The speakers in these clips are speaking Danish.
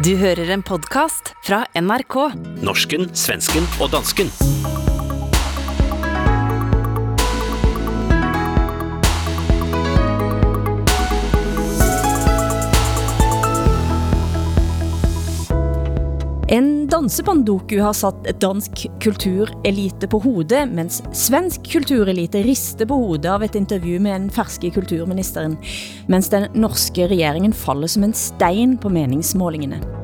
Du hører en podcast fra NRK. Norsken, svensken og dansken. Dansebandoku har satt dansk kulturelite på hovedet, mens svensk kulturelite rister på hovedet av et intervju med en ferske kulturministeren, mens den norske regeringen faller som en stein på meningsmålingene.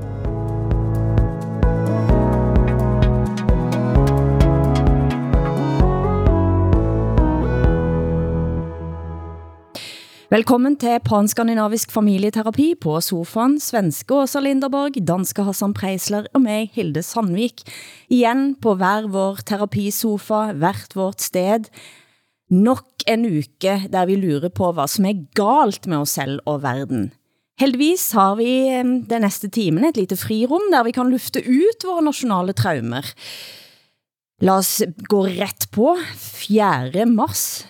Velkommen til Panskandinavisk familieterapi på sofaen, svenske Åsa Linderborg, danske Hassan Preisler og mig, Hilde Sandvik. Igen på hver vår terapisofa, hvert vårt sted. Nok en uke, der vi lurer på, hvad som er galt med os selv og verden. Heldigvis har vi eh, den næste timen et lite frirum, der vi kan lufte ut våre nationale traumer. Lad os gå ret på. 4. mars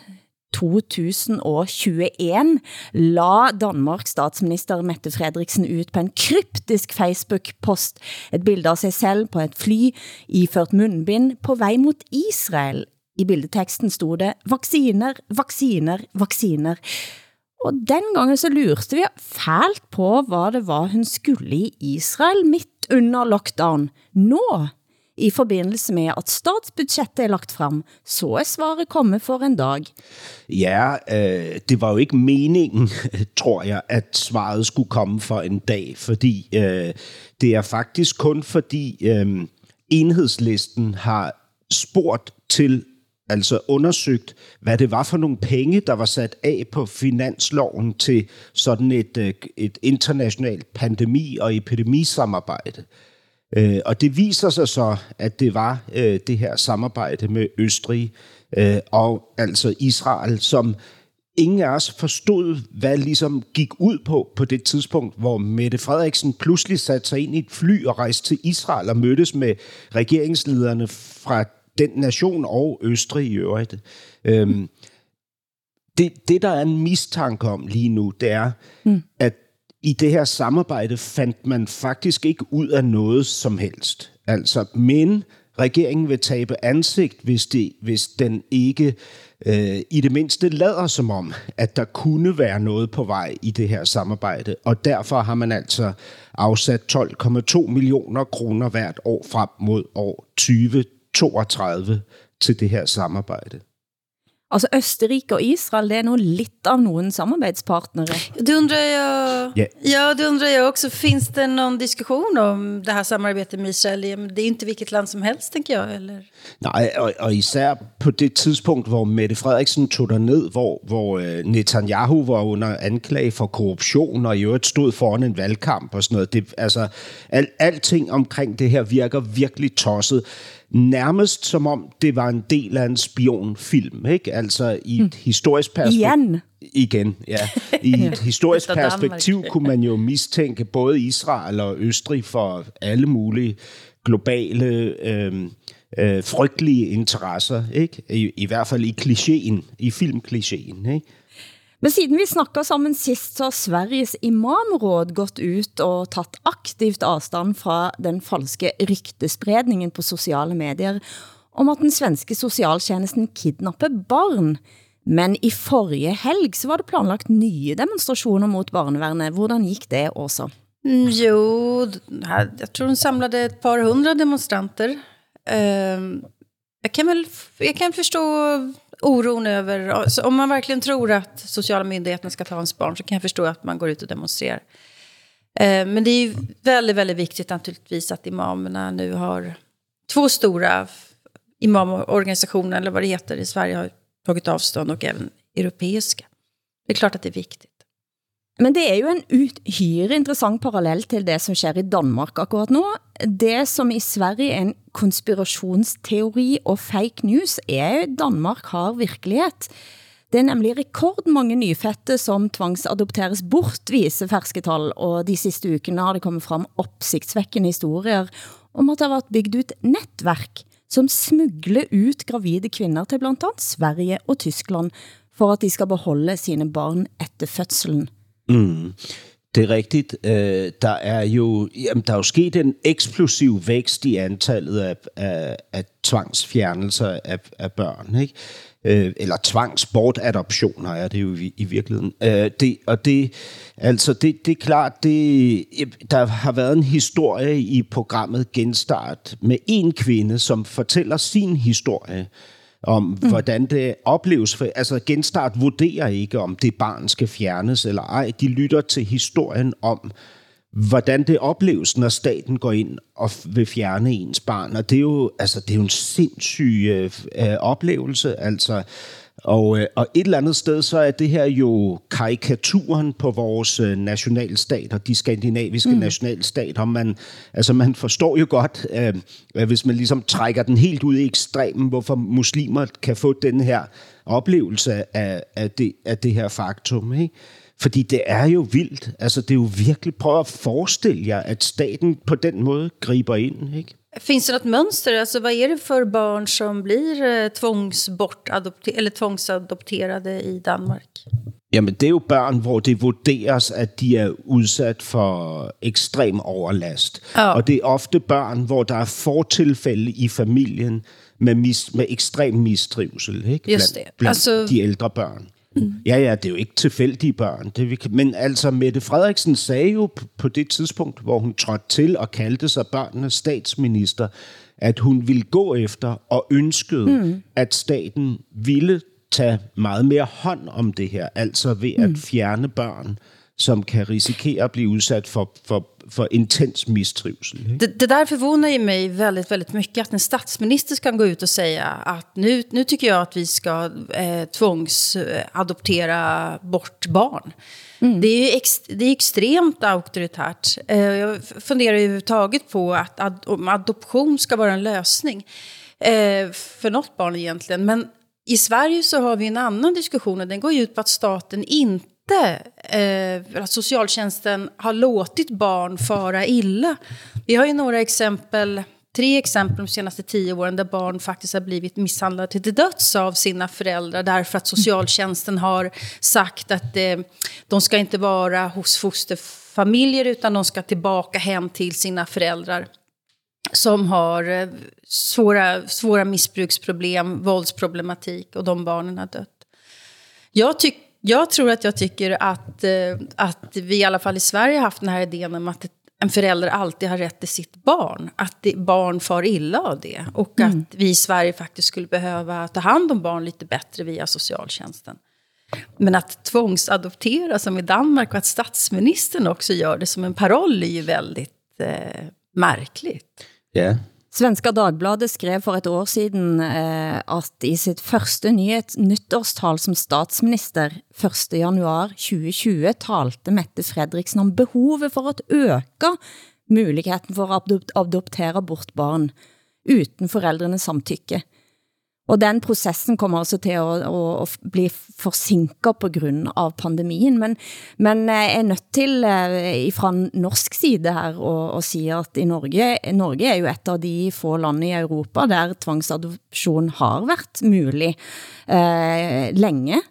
2021 la Danmarks statsminister Mette Frederiksen ut på en kryptisk Facebook-post et billede af sig selv på et fly iført mundbind på vej mot Israel. I bildeteksten stod det vacciner, vacciner, vacciner. Og den gangen så lurte vi fælt på, hvad det var hun skulle i Israel midt under lockdown. Nå i forbindelse med at statsbudgettet er lagt frem, så er svaret kommet for en dag. Ja, øh, det var jo ikke meningen, tror jeg, at svaret skulle komme for en dag, fordi øh, det er faktisk kun fordi øh, enhedslisten har spurgt til altså undersøgt, hvad det var for nogle penge, der var sat af på finansloven til sådan et, øh, et internationalt pandemi- og epidemisamarbejde. Øh, og det viser sig så, at det var øh, det her samarbejde med Østrig øh, og altså Israel, som ingen af os forstod, hvad ligesom gik ud på på det tidspunkt, hvor Mette Frederiksen pludselig satte sig ind i et fly og rejste til Israel og mødtes med regeringslederne fra den nation og Østrig i øvrigt. Øhm, det, det, der er en mistanke om lige nu, det er, mm. at i det her samarbejde fandt man faktisk ikke ud af noget som helst. Altså, men regeringen vil tabe ansigt, hvis, det, hvis den ikke øh, i det mindste lader som om, at der kunne være noget på vej i det her samarbejde. Og derfor har man altså afsat 12,2 millioner kroner hvert år frem mod år 2032 til det her samarbejde. Altså Østerrike og Israel, det er nog lidt av nogen samarbejdspartnere. Det undrar jag, yeah. ja, det undrar jag också. Finns det någon diskussion om det här samarbetet med Israel? Det är inte vilket land som helst, tänker jag. Eller? Nej, og, og især på det tidspunkt, hvor Mette Frederiksen tog der ned, hvor, hvor uh, Netanyahu var under anklage for korruption, og i øvrigt stod foran en valgkamp og sådan noget. Det, altså, al, alting omkring det her virker virkelig tosset nærmest som om det var en del af en spionfilm, ikke? Altså i et mm. historisk perspektiv. Igen. Igen, ja. I et historisk perspektiv kunne man jo mistænke både Israel og Østrig for alle mulige globale øh, øh, frygtelige interesser, ikke? I, I hvert fald i klichéen, i filmklichéen, ikke? Men siden vi snakker sammen sidst, så har Sveriges imamråd gått ut og taget aktivt afstand fra den falske ryktespredningen på sociale medier om at den svenske socialtjenesten kidnapper barn. Men i forrige helg så var det planlagt nye demonstrationer mot barnevernet. Hvordan gik det også? Mm, jo, jeg tror de samlade ett par hundra demonstranter. Ehm, uh, jag kan väl jag kan förstå oron över, alltså om man verkligen tror att sociala myndigheterna ska ta hans barn så kan jag förstå att man går ut och demonstrerar. Eh, men det är ju väldigt, väldigt viktigt naturligtvis att imamerna nu har två stora imamorganisationer, eller vad det heter i Sverige, har tagit avstånd och även europeiska. Det är klart att det är viktigt. Men det er jo en uhyre interessant parallell til det som sker i Danmark akkurat nu. Det som i Sverige er en konspirationsteori og fake news, er jo Danmark har virkelighed. Det er nemlig rekordmange nyfødte som tvangsadopteres bort, viser ferske tal, og de sidste ukene har det kommet frem opsigtsvækkende historier om at det har været bygget ut netværk, som smugler ut gravide kvinder til blandt andet Sverige og Tyskland, for at de skal beholde sine barn efter fødselen. Mm. Det er rigtigt. Øh, der er jo jamen, der er jo sket en eksplosiv vækst i antallet af, af, af tvangsfjernelser af, af børn, ikke? Øh, eller tvangsbortadoptioner er det jo i, i virkeligheden. Øh, det, og det, altså det, det er klart, det, der har været en historie i programmet Genstart med en kvinde, som fortæller sin historie om, mm. hvordan det opleves. For, altså Genstart vurderer ikke, om det barn skal fjernes eller ej. De lytter til historien om, hvordan det opleves, når staten går ind og vil fjerne ens barn. Og det er jo, altså, det er jo en sindssyg øh, øh oplevelse. Altså, og, øh, og et eller andet sted, så er det her jo karikaturen på vores øh, nationalstater, de skandinaviske mm. nationalstater. Man, altså man forstår jo godt, øh, hvis man ligesom trækker den helt ud i ekstremen, hvorfor muslimer kan få den her oplevelse af, af, det, af det her faktum. Ikke? Fordi det er jo vildt. Altså det er jo virkelig, prøv at forestille jer, at staten på den måde griber ind. Ikke? Finns det något mönster? Alltså, vad är det för barn som blir eh, tvångsbortadopter eller tvångsadopterade i Danmark? Jamen, det er jo børn, hvor det vurderes, at de er udsat for ekstrem overlast. Ja. Og det er ofte børn, hvor der er fortilfælde i familien med, mis, med ekstrem mistrivsel ikke? Just det. blandt altså... de ældre børn. Mm. Ja, ja, det er jo ikke tilfældige børn. Det, vi kan, men altså, Mette Frederiksen sagde jo på det tidspunkt, hvor hun trådte til og kaldte sig børnenes statsminister, at hun ville gå efter og ønskede, mm. at staten ville tage meget mere hånd om det her, altså ved at mm. fjerne børn, som kan risikere at blive udsat for, for för intens mistrivsel. Det, det där förvånar ju mig väldigt, väldigt mycket att en statsminister kan gå ut och säga att nu, nu tycker jag att vi ska eh, tvångsadoptera bort barn. Mm. Det, är ex, det är extremt auktoritärt. Eh, jag funderar överhuvudtaget på att ad, om adoption ska vara en lösning eh, för något barn egentligen. Men i Sverige så har vi en annan diskussion och den går ut på att staten inte inte eh, att socialtjänsten har låtit barn fara illa. Vi har ju några exempel, tre exempel de senaste tio åren där barn faktiskt har blivit misshandlade till döds av sina föräldrar därför att socialtjänsten har sagt att eh, de ska inte vara hos fosterfamiljer utan de ska tillbaka hem till sina föräldrar som har eh, svåra, svåra missbruksproblem, våldsproblematik och de barnen har dött. Jag tycker jag tror att jag tycker att, eh, att vi i alla fall i Sverige har haft den här idén om att en förälder alltid har rätt till sitt barn. Att det, barn far illa av det. Och mm. att vi i Sverige faktiskt skulle behöva ta hand om barn lite bättre via socialtjänsten. Men att tvångsadoptera som i Danmark och att statsministern också gör det som en paroll är ju väldigt eh, märkligt. Ja, yeah. Svenska Dagbladet skrev for et år siden eh, at i sitt første nyhet, nyttårstal som statsminister 1. januar 2020 talte Mette Fredriksen om behovet for at øke muligheten for at adoptere bort barn uden forældrenes samtykke. Og den processen kommer også til at, at, at bli forsinket på grund av pandemien, men, men eh, jeg er nødt til eh, fra norsk side her at, sige, at i Norge, Norge er jo et av de få lande i Europa, der tvangsadoption har været mulig eh, længe,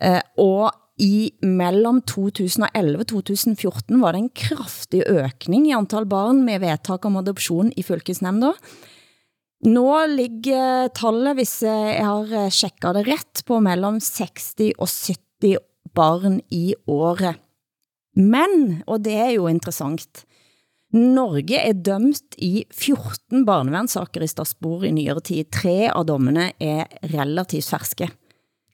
eh, og i mellem 2011-2014 var det en kraftig økning i antal barn med vedtak om adoption i fylkesnemnda. Nå ligger tallet, hvis jeg har eh, tjekket det ret, på mellem 60 og 70 barn i året. Men, og det er jo interessant, Norge er dømt i 14 barnevernssaker i Strasbourg i nyere tid. Tre av dommene er relativt ferske.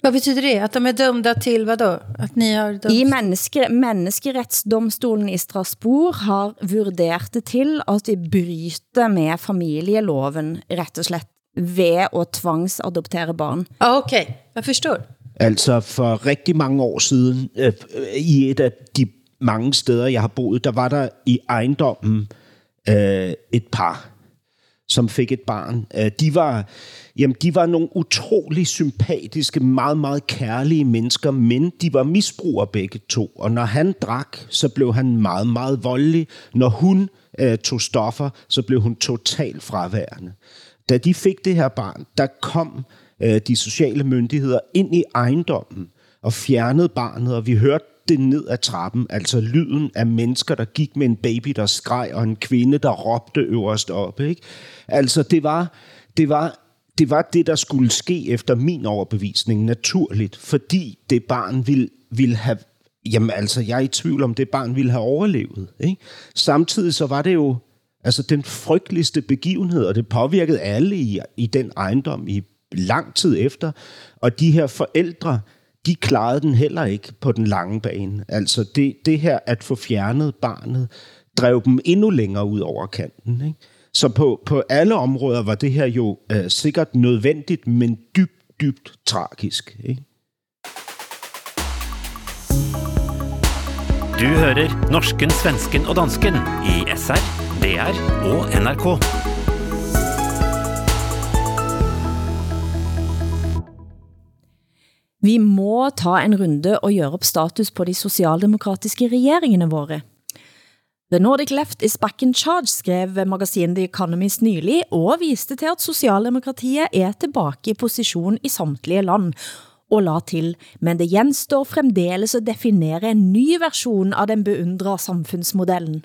Vad betyder det? Att de är dömda till vad då? Att ni har dömt? I menneske, menneskerettsdomstolen i Strasbourg har vurdert det til at vi bryter med familieloven, rett og slett, ved at tvangsadoptere barn. Ah, okay. jeg forstår. Altså for rigtig mange år siden, øh, i et af de mange steder, jeg har boet, der var der i ejendommen øh, et par, som fik et barn. Øh, de var jamen de var nogle utrolig sympatiske, meget, meget kærlige mennesker, men de var misbrugere begge to. Og når han drak, så blev han meget, meget voldelig. Når hun øh, tog stoffer, så blev hun totalt fraværende. Da de fik det her barn, der kom øh, de sociale myndigheder ind i ejendommen og fjernede barnet, og vi hørte det ned ad trappen. Altså lyden af mennesker, der gik med en baby, der skreg, og en kvinde, der råbte øverst op. Ikke? Altså det var, det var det var det, der skulle ske efter min overbevisning naturligt, fordi det barn ville, ville have Jamen altså, jeg er i tvivl om, det barn ville have overlevet. Ikke? Samtidig så var det jo altså den frygteligste begivenhed, og det påvirkede alle i, i den ejendom i lang tid efter. Og de her forældre, de klarede den heller ikke på den lange bane. Altså det, det her at få fjernet barnet, drev dem endnu længere ud over kanten. Ikke? Så på, på alle områder var det her jo øh, sikkert nødvendigt, men dybt, dybt tragisk. Ikke? Du hører norsken, svensken og dansken i SR, DR og NRK. Vi må ta en runde og gøre op status på de socialdemokratiske regeringene våre. The Nordic Left is back in charge, skrev magasinet The Economist nylig, og viste til at Socialdemokratiet er tilbage i position i samtlige land, og la til, men det genstår fremdeles at definere en ny version av den beundrede samfundsmodellen.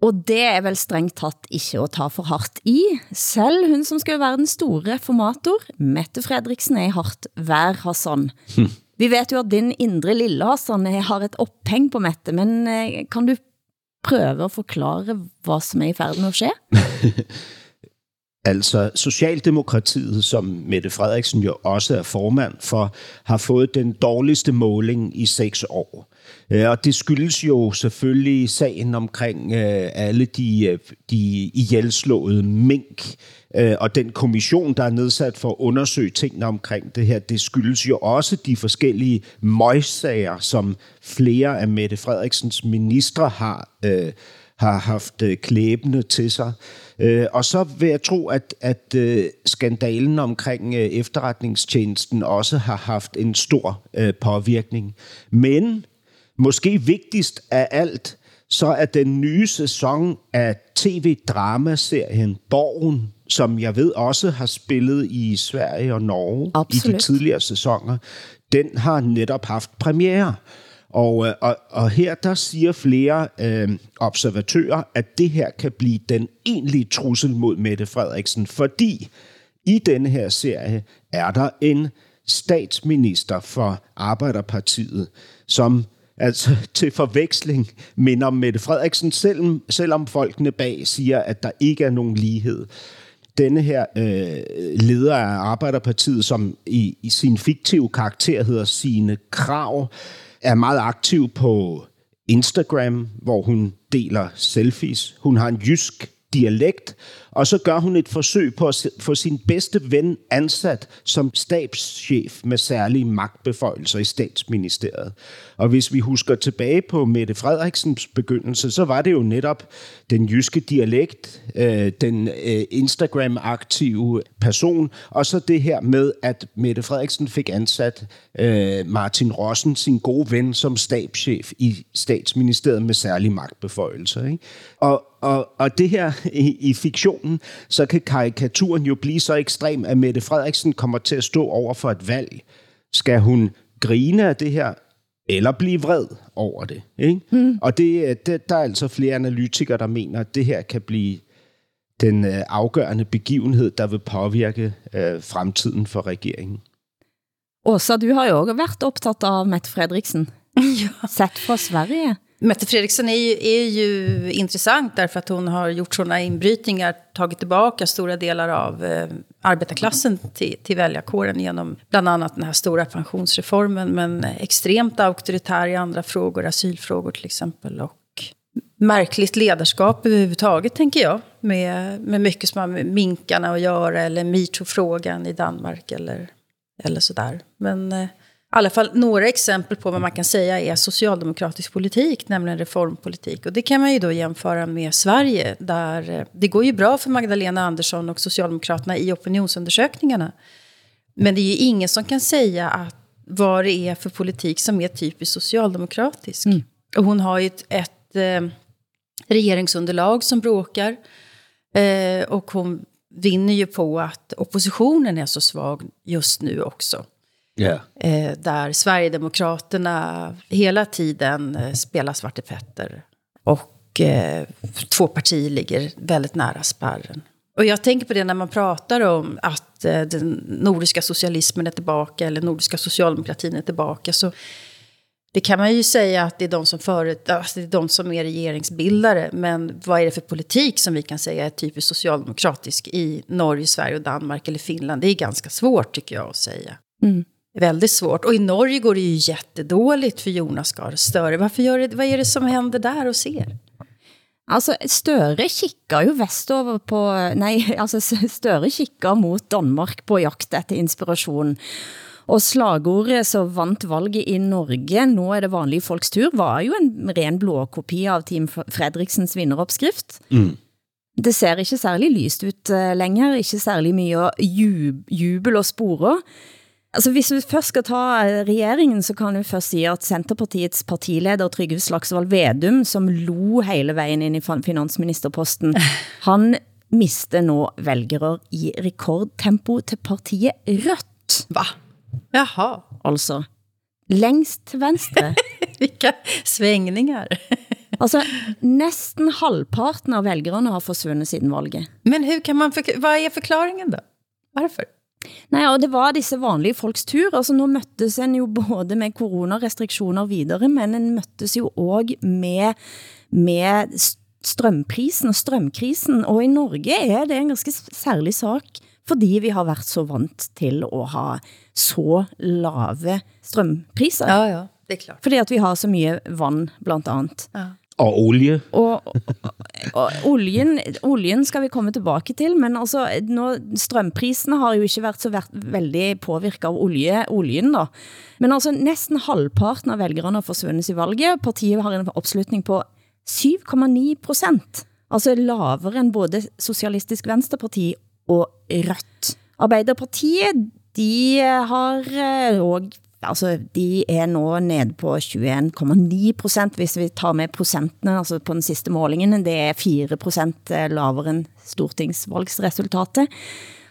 Og det er vel strengt tatt ikke at ta for hardt i. Selv hun som skulle være den store reformator, Mette Fredriksen, er i hardt vær, Hassan. Hm. Vi vet jo at din indre lille Hassan har et opphæng på Mette, men eh, kan du prøve at forklare, hvad som er i færd med at ske? Altså, Socialdemokratiet, som Mette Frederiksen jo også er formand for, har fået den dårligste måling i seks år. Øh, og det skyldes jo selvfølgelig sagen omkring øh, alle de, øh, de ihjelslåede mink, Øh, og den kommission, der er nedsat for at undersøge tingene omkring det her, det skyldes jo også de forskellige møgssager, som flere af Mette Frederiksens ministre har, øh, har haft øh, klæbende til sig. Øh, og så vil jeg tro, at, at øh, skandalen omkring øh, efterretningstjenesten også har haft en stor øh, påvirkning. Men måske vigtigst af alt, så er den nye sæson af tv-dramaserien Borgen, som jeg ved også har spillet i Sverige og Norge Absolut. i de tidligere sæsoner, den har netop haft premiere. Og, øh, og, og her der siger flere øh, observatører, at det her kan blive den egentlige trussel mod Mette Frederiksen, fordi i denne her serie er der en statsminister for Arbejderpartiet, som altså til forveksling minder om Mette Frederiksen, selv, selvom folkene bag siger, at der ikke er nogen lighed. Denne her øh, leder af Arbejderpartiet, som i, i sin fiktive karakter hedder sine Krav, er meget aktiv på Instagram, hvor hun deler selfies. Hun har en jysk dialekt, og så gør hun et forsøg på at få sin bedste ven ansat som stabschef med særlige magtbeføjelser i statsministeriet. Og hvis vi husker tilbage på Mette Frederiksens begyndelse, så var det jo netop den jyske dialekt, øh, den øh, Instagram-aktive person, og så det her med, at Mette Frederiksen fik ansat øh, Martin Rossen, sin gode ven, som stabschef i statsministeriet med særlige magtbeføjelser. Ikke? Og, og, og det her i, i fiktionen, så kan karikaturen jo blive så ekstrem, at Mette Frederiksen kommer til at stå over for et valg. Skal hun grine af det her, eller blive vred over det. Ikke? Mm. Og det, det, der er altså flere analytikere, der mener, at det her kan blive den øh, afgørende begivenhed, der vil påvirke øh, fremtiden for regeringen. Åsa, du har jo også været optaget av Mette Fredriksen. ja. Sett fra Sverige. Mette Fredriksson är ju, är ju intressant därför att hon har gjort sådana inbrytningar, tagit tillbaka stora delar av eh, arbetarklassen till, till väljarkåren genom bland annat den här stora pensionsreformen, men extremt auktoritär i andra frågor, asylfrågor till exempel, och märkligt ledarskap överhuvudtaget, tänker jag, med, med mycket som har med minkarna att göra, eller metoo-frågan i Danmark, eller, eller sådär. Men... Eh, alla fall några exempel på vad man kan säga är socialdemokratisk politik, nämligen reformpolitik. Och det kan man ju då jämföra med Sverige, där eh, det går ju bra för Magdalena Andersson och Socialdemokraterna i opinionsundersökningarna. Men det är ju ingen som kan säga att vad det är för politik som är typiskt socialdemokratisk. Mm. Och hon har ju ett, ett eh, regeringsunderlag som bråkar. Eh, och hon vinner ju på att oppositionen är så svag just nu också. Ja. Eh, där Sverigedemokraterna hela tiden eh, spelar Svarte Petter. Och eh, två partier ligger väldigt nära spärren. Och jag tänker på det när man pratar om att eh, den nordiska socialismen är tillbaka eller nordiska socialdemokratin är tillbaka. Så det kan man ju säga att det är de som, förut, alltså det är, de som är regeringsbildare. Men vad är det för politik som vi kan säga är typiskt socialdemokratisk i Norge, Sverige och Danmark eller Finland? Det är ganska svårt tycker jag att säga. Mm. Väldigt svårt. Och i Norge går det ju jättedåligt för Jonas Gahr Støre. Varför gör det, vad är det som händer där och ser? Altså, Støre kikker jo vestover på, nej, altså Støre kikker mot Danmark på jagt efter inspiration. Og slagordet så vant valget i Norge, nå er det vanlige folks tur, var jo en ren blåkopi av Team Fredriksens vinneroppskrift. Mm. Det ser ikke særlig lyst ut uh, længere, ikke særlig mye jub jubel og sporer. Altså, hvis vi først skal ta eh, regeringen, så kan vi først sige, at Centerpartiets partileder Trygve Slagsvold Vedum, som lo hele vejen ind i finansministerposten, han mister nå vælgere i rekordtempo til partiet Rødt. Va? Jaha. Altså, længst til venstre. Vilka svängningar. altså, næsten halvparten av vælgerne har forsvundet siden valget. Men hur kan man, vad är förklaringen då? Varför? Nej, og det var disse vanlige folks tur. Altså, nu møttes en jo både med coronarestriktioner videre, men en møttes jo også med, med strømprisen og strømkrisen. Og i Norge er det en ganske særlig sak, fordi vi har været så vant til at ha så lave strømpriser. Ja, ja, det er klart. Fordi at vi har så mye vand, blandt andet. Ja. Og olie. Og, og, og oljen, oljen skal vi komme tilbage til, men altså, nå, strømprisene har jo ikke været så vært veldig påvirket av olje, oljen da. Men altså, næsten halvparten av vælgerne har forsvundet i valget. Partiet har en opslutning på 7,9 procent. Altså lavere end både Socialistisk Venstreparti og Rødt. Arbeiderpartiet, de har eh, også altså de er nå nede på 21,9 procent, hvis vi tar med procentene, altså på den sidste målingen, det er 4 procent eh, lavere end stortingsvalgsresultatet.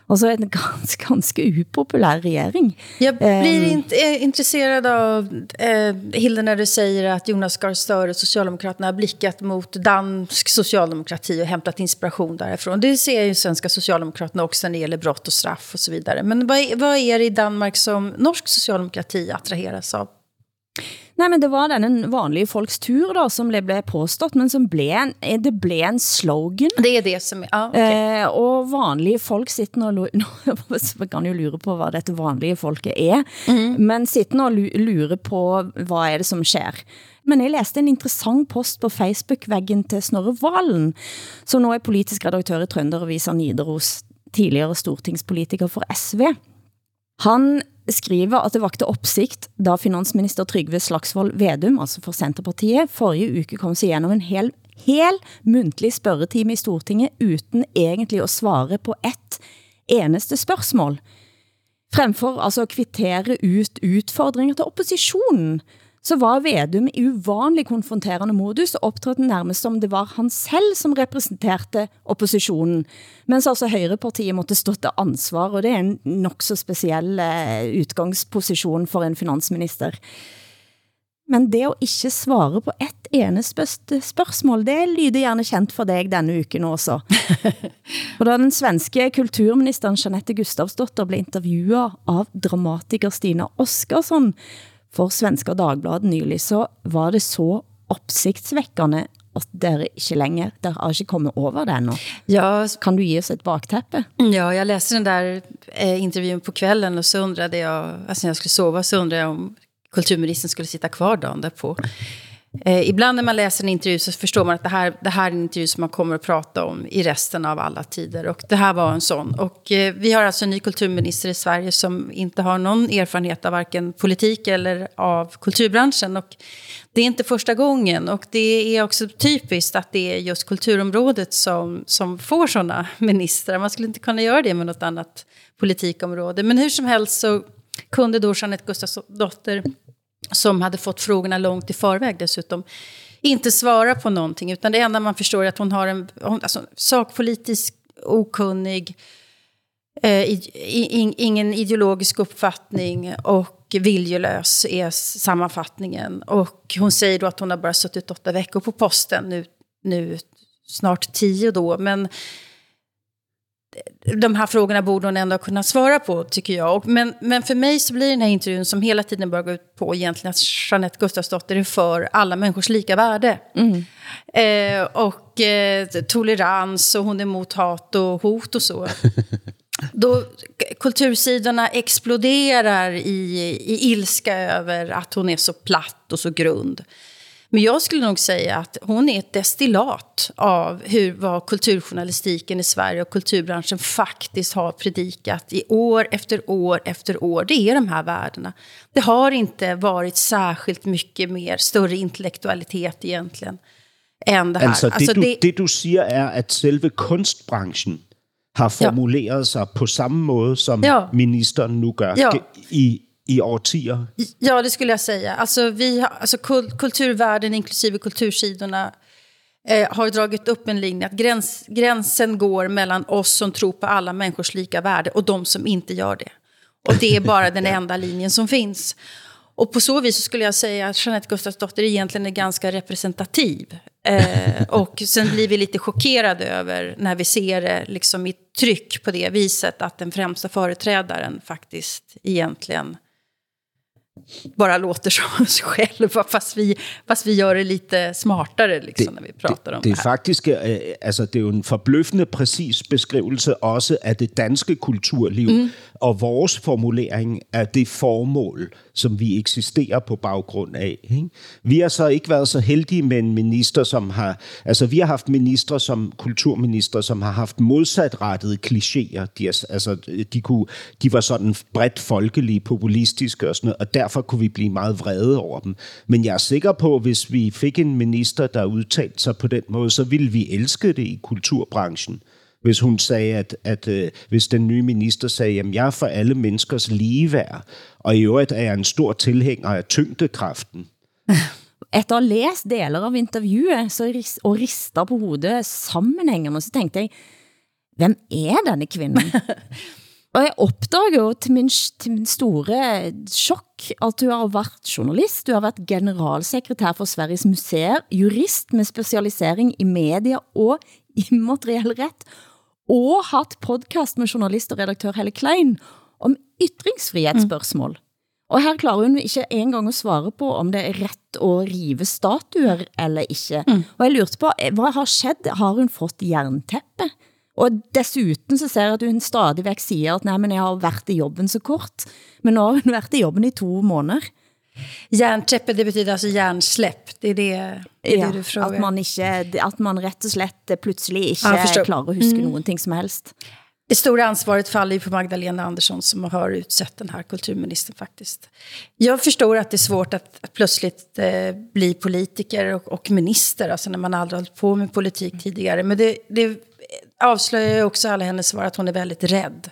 Altså en ganske, ganske upopulær regering. Jag blir um, inte intresserad av, eh, Hilde, när du säger att Jonas Gahr Støre och Socialdemokraterna har blickat mot dansk socialdemokrati och hämtat inspiration därifrån. Det ser ju svenska Socialdemokraterna också när det gäller brott och straff och så vidare. Men vad, vad är det i Danmark som norsk socialdemokrati attraheras av? Nej, men det var den vanlige folks tur då, som blev, blev påstått, men som blev en, det blev en slogan. Det är det som är, ja, okay. eh, og vanlige folk sitter og, man kan jo lure på, hvad dette vanlige folket er, mm. men sitter og lurer på, hvad er det som sker. Men jeg læste en interessant post på Facebook-væggen til Snorre Valen, som nu er politisk redaktør i Trønderavisa Nidaros, tidligere stortingspolitiker for SV. Han skriver at det vakte opsigt, da finansminister Trygve Slagsvold Vedum, altså for Centerpartiet, forrige uke kom sig igennem en hel, hel muntlig spørgetime i Stortinget, uden egentlig at svare på et eneste spørgsmål. Fremfor altså at kvittere ut utfordringer til oppositionen, så var Vedum i uvanlig konfronterende modus og optrådte nærmest som det var han selv som repræsenterte oppositionen, mens altså Høyrepartiet måtte stå til ansvar, og det er en nok så speciel uh, utgangsposition for en finansminister. Men det at ikke svare på et eneste spørgsmål, det lyder gerne kendt for dig denne uken også. og da den svenske kulturministeren Jeanette Gustavsdotter blev intervjuet av dramatiker Stina Oskarsson, for Svenska Dagbladet nylig, så var det så opsigtsvækkende at dere ikke længere, der har ikke kommet over det ännu. Ja, kan du ge oss ett bakteppe? Ja, jag läste den där eh, intervjun på kvällen och så undrade jag, alltså när jag skulle sova så undrade jag om kulturministern skulle sitta kvar dagen därpå. Eh, ibland när man läser en intervju så förstår man att det här, det här är en intervju som man kommer att prata om i resten av alla tider. Och det här var en sån. Och eh, vi har alltså en ny kulturminister i Sverige som inte har någon erfarenhet av varken politik eller av kulturbranschen. Och det är inte första gången. Och det är också typiskt att det är just kulturområdet som, som får såna ministrar. Man skulle inte kunna göra det med något annat politikområde. Men hur som helst så kunde då Jeanette Gustafsdotter som hade fått frågorna långt i förväg dessutom, inte svara på någonting. Utan det enda man förstår är att hon har en hon, alltså, sakpolitisk, okunnig, Eh, in, ingen ideologisk uppfattning och viljelös är sammanfattningen. Och hon säger då att hon har bara suttit åtta veckor på posten, nu, nu snart tio då. Men de här frågorna borde hon ändå kunna svara på, tycker jag. Men, men för mig så blir den här intervjun, som hela tiden börjar gå ut på egentligen att Jeanette Gustafsdotter är för alla människors lika värde. Mm. Eh, och eh, tolerans, och hon är emot hat och hot och så. Då kultursidorna exploderar i, i ilska över att hon är så platt och så grund. Men jag skulle nog säga att hon är ett destillat av hur, vad kulturjournalistiken i Sverige och kulturbranschen faktiskt har predikat i år efter år efter år. Det är de här värdena. Det har inte varit särskilt mycket mer, större intellektualitet egentligen, än det här. Altså, det, alltså, du, det, det du säger är att själva konstbranschen har formuleret ja. sig på samma måde, som ja. ministern nu gör ja. i i årtier? Ja, det skulle jag säga. Alltså, vi har, alltså kulturvärlden, inklusive kultursidorna, eh, har dragit upp en linje att gräns, gränsen går mellan oss som tror på alla människors lika värde och de som inte gör det. Och det är bara den enda linjen som finns. Och på så vis skulle jag säga att Jeanette Gustafsdotter egentligen är ganska representativ. Eh, och sen blir vi lite chockerade över när vi ser det liksom i tryck på det viset att den främsta företrädaren faktiskt egentligen bara låter som oss själva, fast vi, fast vi gör det lite smartare liksom, det, när vi pratar det, om det, det här. Faktisk, altså, det er jo en forbløffende præcis beskrivelse også af det danske kulturliv, mm. og vores formulering af det formål, som vi eksisterer på baggrund af. Ikke? Vi har så ikke været så heldige med en minister, som har... Altså, vi har haft ministre som kulturminister, som har haft modsatrettede klichéer. De, altså, de, kunne, de var sådan bredt folkelige, populistiske og sådan noget, og derfor kunne vi blive meget vrede over dem. Men jeg er sikker på, at hvis vi fik en minister, der udtalte sig på den måde, så ville vi elske det i kulturbranchen hvis hun sagde, at, at øh, hvis den nye minister sagde, at jeg er for alle menneskers ligeværd, og i øvrigt er jeg en stor tilhænger af tyngdekraften. Efter at have læst deler av interviewet så og rister på hovedet sammenhængende, så tænkte jeg, hvem er denne kvinden? og jeg opdager jo til min, til min store chok, at du har været journalist, du har været generalsekretær for Sveriges Museer, jurist med specialisering i media og immateriell ret, og haft podcast med journalist og redaktør Helle Klein om ytringsfrihetsspørgsmål. Mm. Og her klarer hun ikke engang at svare på, om det er ret at rive statuer eller ikke. Mm. Og jeg lurte på, hvad har skett? Har hun fått jernteppe? Og desuden så ser jeg, at hun stadig væk siger, at nej, men jeg har været i jobben så kort. Men nu har hun været i jobben i to måneder. Hjärnteppe, det betyder alltså hjärnsläpp. Det är det, det, ja, det du frågar. Att man, ikke, at man rätt och slett plötsligt inte ja, klarar att huske mm. någonting som helst. Det stora ansvaret faller ju på Magdalena Andersson som har utsett den här kulturministern faktiskt. Jag förstår att det är svårt att, att plötsligt eh, bli politiker och, och minister, alltså när man aldrig hållit på med politik tidigare. Men det, det avslöjar ju också alla hennes svar att hon är väldigt rädd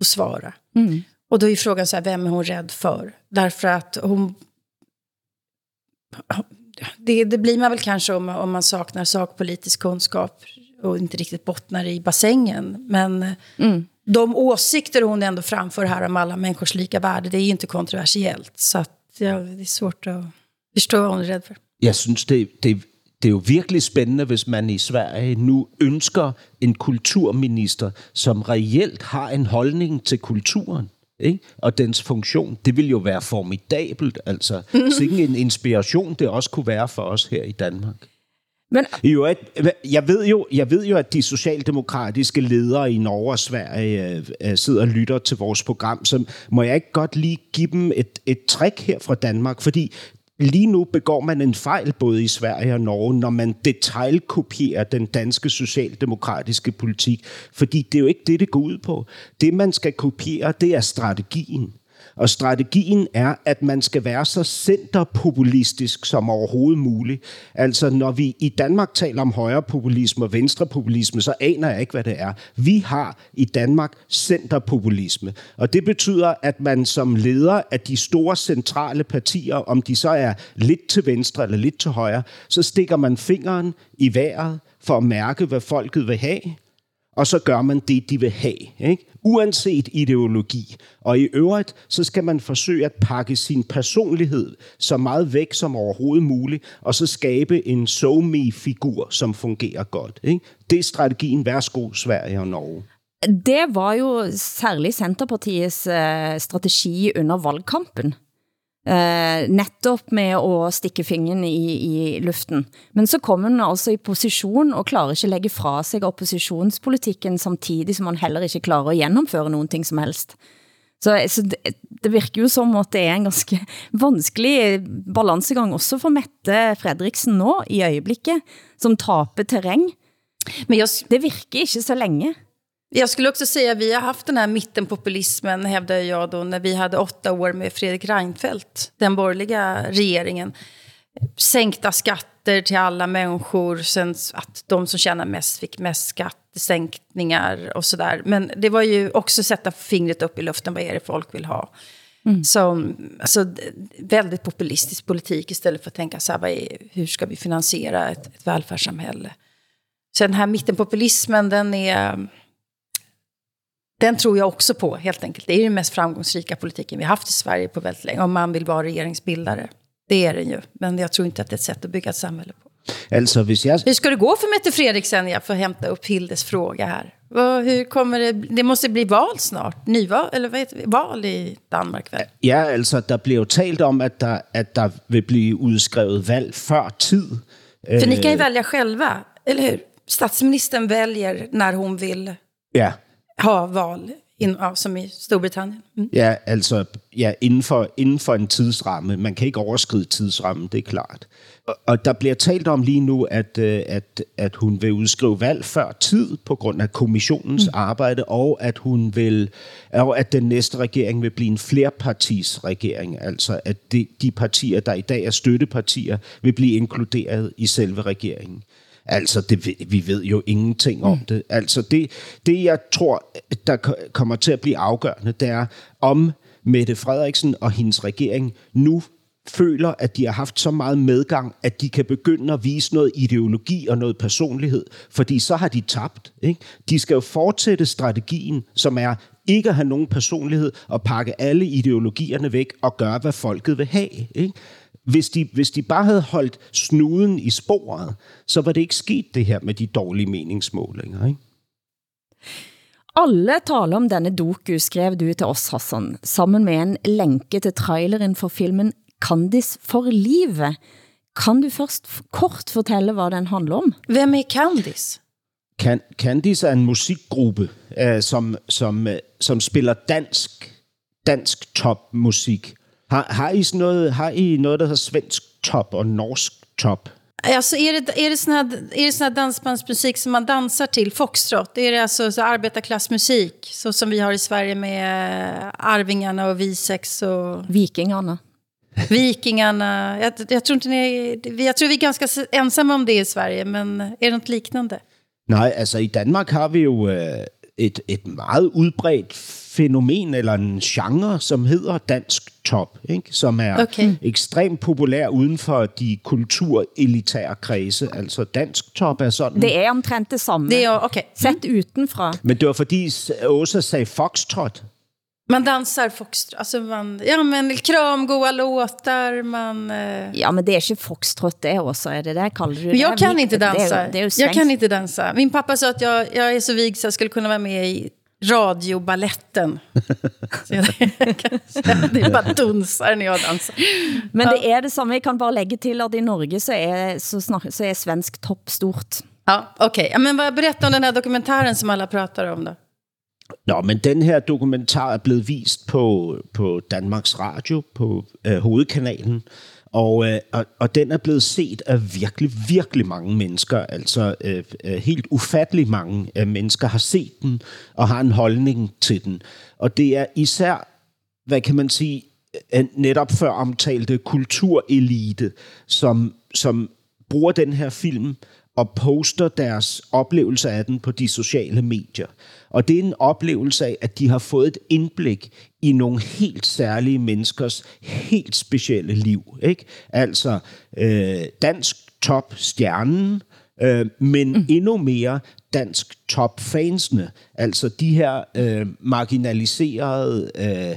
att svara. Mm. Och då är frågan så här, vem är hon rädd för? Därför att hon... Det, det blir man väl kanske om, om man saknar sakpolitisk kunskap och inte riktigt bottnar i bassängen. Men mm. de åsikter hon ändå framför här om alla människors lika värde, det är ju inte kontroversiellt. Så att, ja, det är svårt att förstå vad hon är rädd för. Jag synes, det, det, det er jo virkelig spændende, hvis man i Sverige nu ønsker en kulturminister, som reelt har en holdning til kulturen ikke? og dens funktion. Det vil jo være formidabelt, altså. Mm-hmm. Sikke en inspiration det også kunne være for os her i Danmark. Men... Jo, jeg, ved jo, jeg ved jo, at de socialdemokratiske ledere i Norge og Sverige øh, sidder og lytter til vores program, så må jeg ikke godt lige give dem et, et trick her fra Danmark, fordi lige nu begår man en fejl både i Sverige og Norge, når man detaljkopierer den danske socialdemokratiske politik, fordi det er jo ikke det, det går ud på. Det, man skal kopiere, det er strategien. Og strategien er, at man skal være så centerpopulistisk som overhovedet muligt. Altså, når vi i Danmark taler om højrepopulisme og venstrepopulisme, så aner jeg ikke, hvad det er. Vi har i Danmark centerpopulisme. Og det betyder, at man som leder af de store centrale partier, om de så er lidt til venstre eller lidt til højre, så stikker man fingeren i vejret for at mærke, hvad folket vil have. og så gør man det, de vil have. Ikke? Uanset ideologi. Og i øvrigt, så skal man forsøge at pakke sin personlighed så meget væk som overhovedet muligt, og så skabe en so figur som fungerer godt. Ikke? Det er strategien. Værsgo, Sverige og Norge. Det var jo særligt Centerpartiets eh, strategi under valgkampen. Uh, netop med at stikke fingeren i, i luften. Men så kom han altså i position og klarer ikke lægge fra sig oppositionspolitikken samtidig som han heller ikke klarer at gennemføre nogen ting som helst. Så, så det, det virker jo som at det er en ganske vanskelig balancegang også for Mette Fredriksen nå i øjeblikket, som taper terræng. Men jeg, det virker ikke så længe. Jag skulle också säga att vi har haft den här mittenpopulismen, hävdar jag då, när vi hade åtta år med Fredrik Reinfeldt, den borgerliga regeringen. Sänkta skatter till alla människor, sen att de som tjänar mest fick mest skattesänkningar och sådär. Men det var ju också sätta fingret upp i luften, vad är det folk vill ha? Mm. Som, alltså, väldigt populistisk politik istället för att tänka så här, är, hur ska vi finansiera ett, ett välfärdssamhälle? Så den här mittenpopulismen, den är den tror jag också på, helt enkelt. Det är den mest framgångsrika politiken vi haft i Sverige på väldigt länge, om man vill vara regeringsbildare. Det är den ju, men jag tror inte att det är ett sätt att bygga ett samhälle på. Alltså, hvis jag... Hur ska det gå för Mette Fredriksen? Jag får hämta upp Hildes fråga här. Hur kommer det, det måste bli val snart, nyval, eller vad heter det, val i Danmark väl? Ja, alltså der blev jo talt om, at der, at der vil blive udskrevet valg før tid. För ni kan ju välja själva, eller hur? Statsministern väljer när hon vill. Ja, ha val, in, som i Storbritannien. Mm. Ja, altså ja, inden, for, inden for en tidsramme. Man kan ikke overskride tidsrammen, det er klart. Og, og der bliver talt om lige nu, at, øh, at, at hun vil udskrive valg før tid på grund af kommissionens mm. arbejde, og at hun vil, og at den næste regering vil blive en flerpartis regering, altså at de, de partier, der i dag er støttepartier, vil blive inkluderet i selve regeringen. Altså, det, vi ved jo ingenting om mm. det. Altså, det, det jeg tror, der kommer til at blive afgørende, det er, om Mette Frederiksen og hendes regering nu føler, at de har haft så meget medgang, at de kan begynde at vise noget ideologi og noget personlighed, fordi så har de tabt. Ikke? De skal jo fortsætte strategien, som er ikke at have nogen personlighed og pakke alle ideologierne væk og gøre, hvad folket vil have. Ikke? Hvis de, hvis de bare havde holdt snuden i sporet, så var det ikke sket det her med de dårlige meningsmålinger. Ikke? Alle taler om denne doku, skrev du til os, Hassan, sammen med en lænke til traileren for filmen Candice for livet. Kan du først kort fortælle, hvad den handler om? Hvem er Candice? Can, Candice er en musikgruppe, uh, som, som, uh, som spiller dansk, dansk topmusik. Har, har, I sådan noget, har I noget, der hedder svensk top og norsk top? Alltså är det, är det sån här, är det sån här dansbandsmusik som man dansar till, foxtrot? Är det alltså så arbetarklassmusik, så som vi har i Sverige med Arvingarna och Visex och... Vikingarna. Vikingarna. Jag, jag, tror inte ni, jag tror vi är ganska ensamma om det i Sverige, men är det något liknande? Nej, altså i Danmark har vi jo øh, et, et meget udbredt fænomen eller en genre, som hedder dansk top, ikke? som er okay. ekstremt populær uden for de kulturelitære kredse. Altså dansk top er sådan... Det er omtrent det samme. Det er okay. Sett utenfra. Men det var fordi Åsa sagde foxtrot. Man dansar foxtrot, alltså man, ja men kramgoa låtar, man... Eh... Ja men det är inte foxtrot det också, är det där kallar du det? Jag kan inte dansa, det är, det är jag kan inte dansa. Min pappa sa att jag, jag är så vig så jag skulle kunna vara med i radiobaletten. det bara dunsar när jag dansar. Men det är det samme, jag kan bara lägga till att i Norge så är, så, snak, så är svensk topp stort. Ja, okej. Okay. Ja, men vad, berätta om den här dokumentären som alla pratar om då. Nå, men den her dokumentar er blevet vist på, på Danmarks Radio, på øh, hovedkanalen, og, øh, og, og den er blevet set af virkelig, virkelig mange mennesker. Altså øh, øh, helt ufattelig mange øh, mennesker har set den og har en holdning til den. Og det er især, hvad kan man sige, øh, netop før omtalte kulturelite, som, som bruger den her film og poster deres oplevelse af den på de sociale medier. Og det er en oplevelse af, at de har fået et indblik i nogle helt særlige menneskers helt specielle liv. Ikke? Altså øh, dansk top stjernen, øh, men mm. endnu mere dansk top-fansene, altså de her øh, marginaliserede, øh,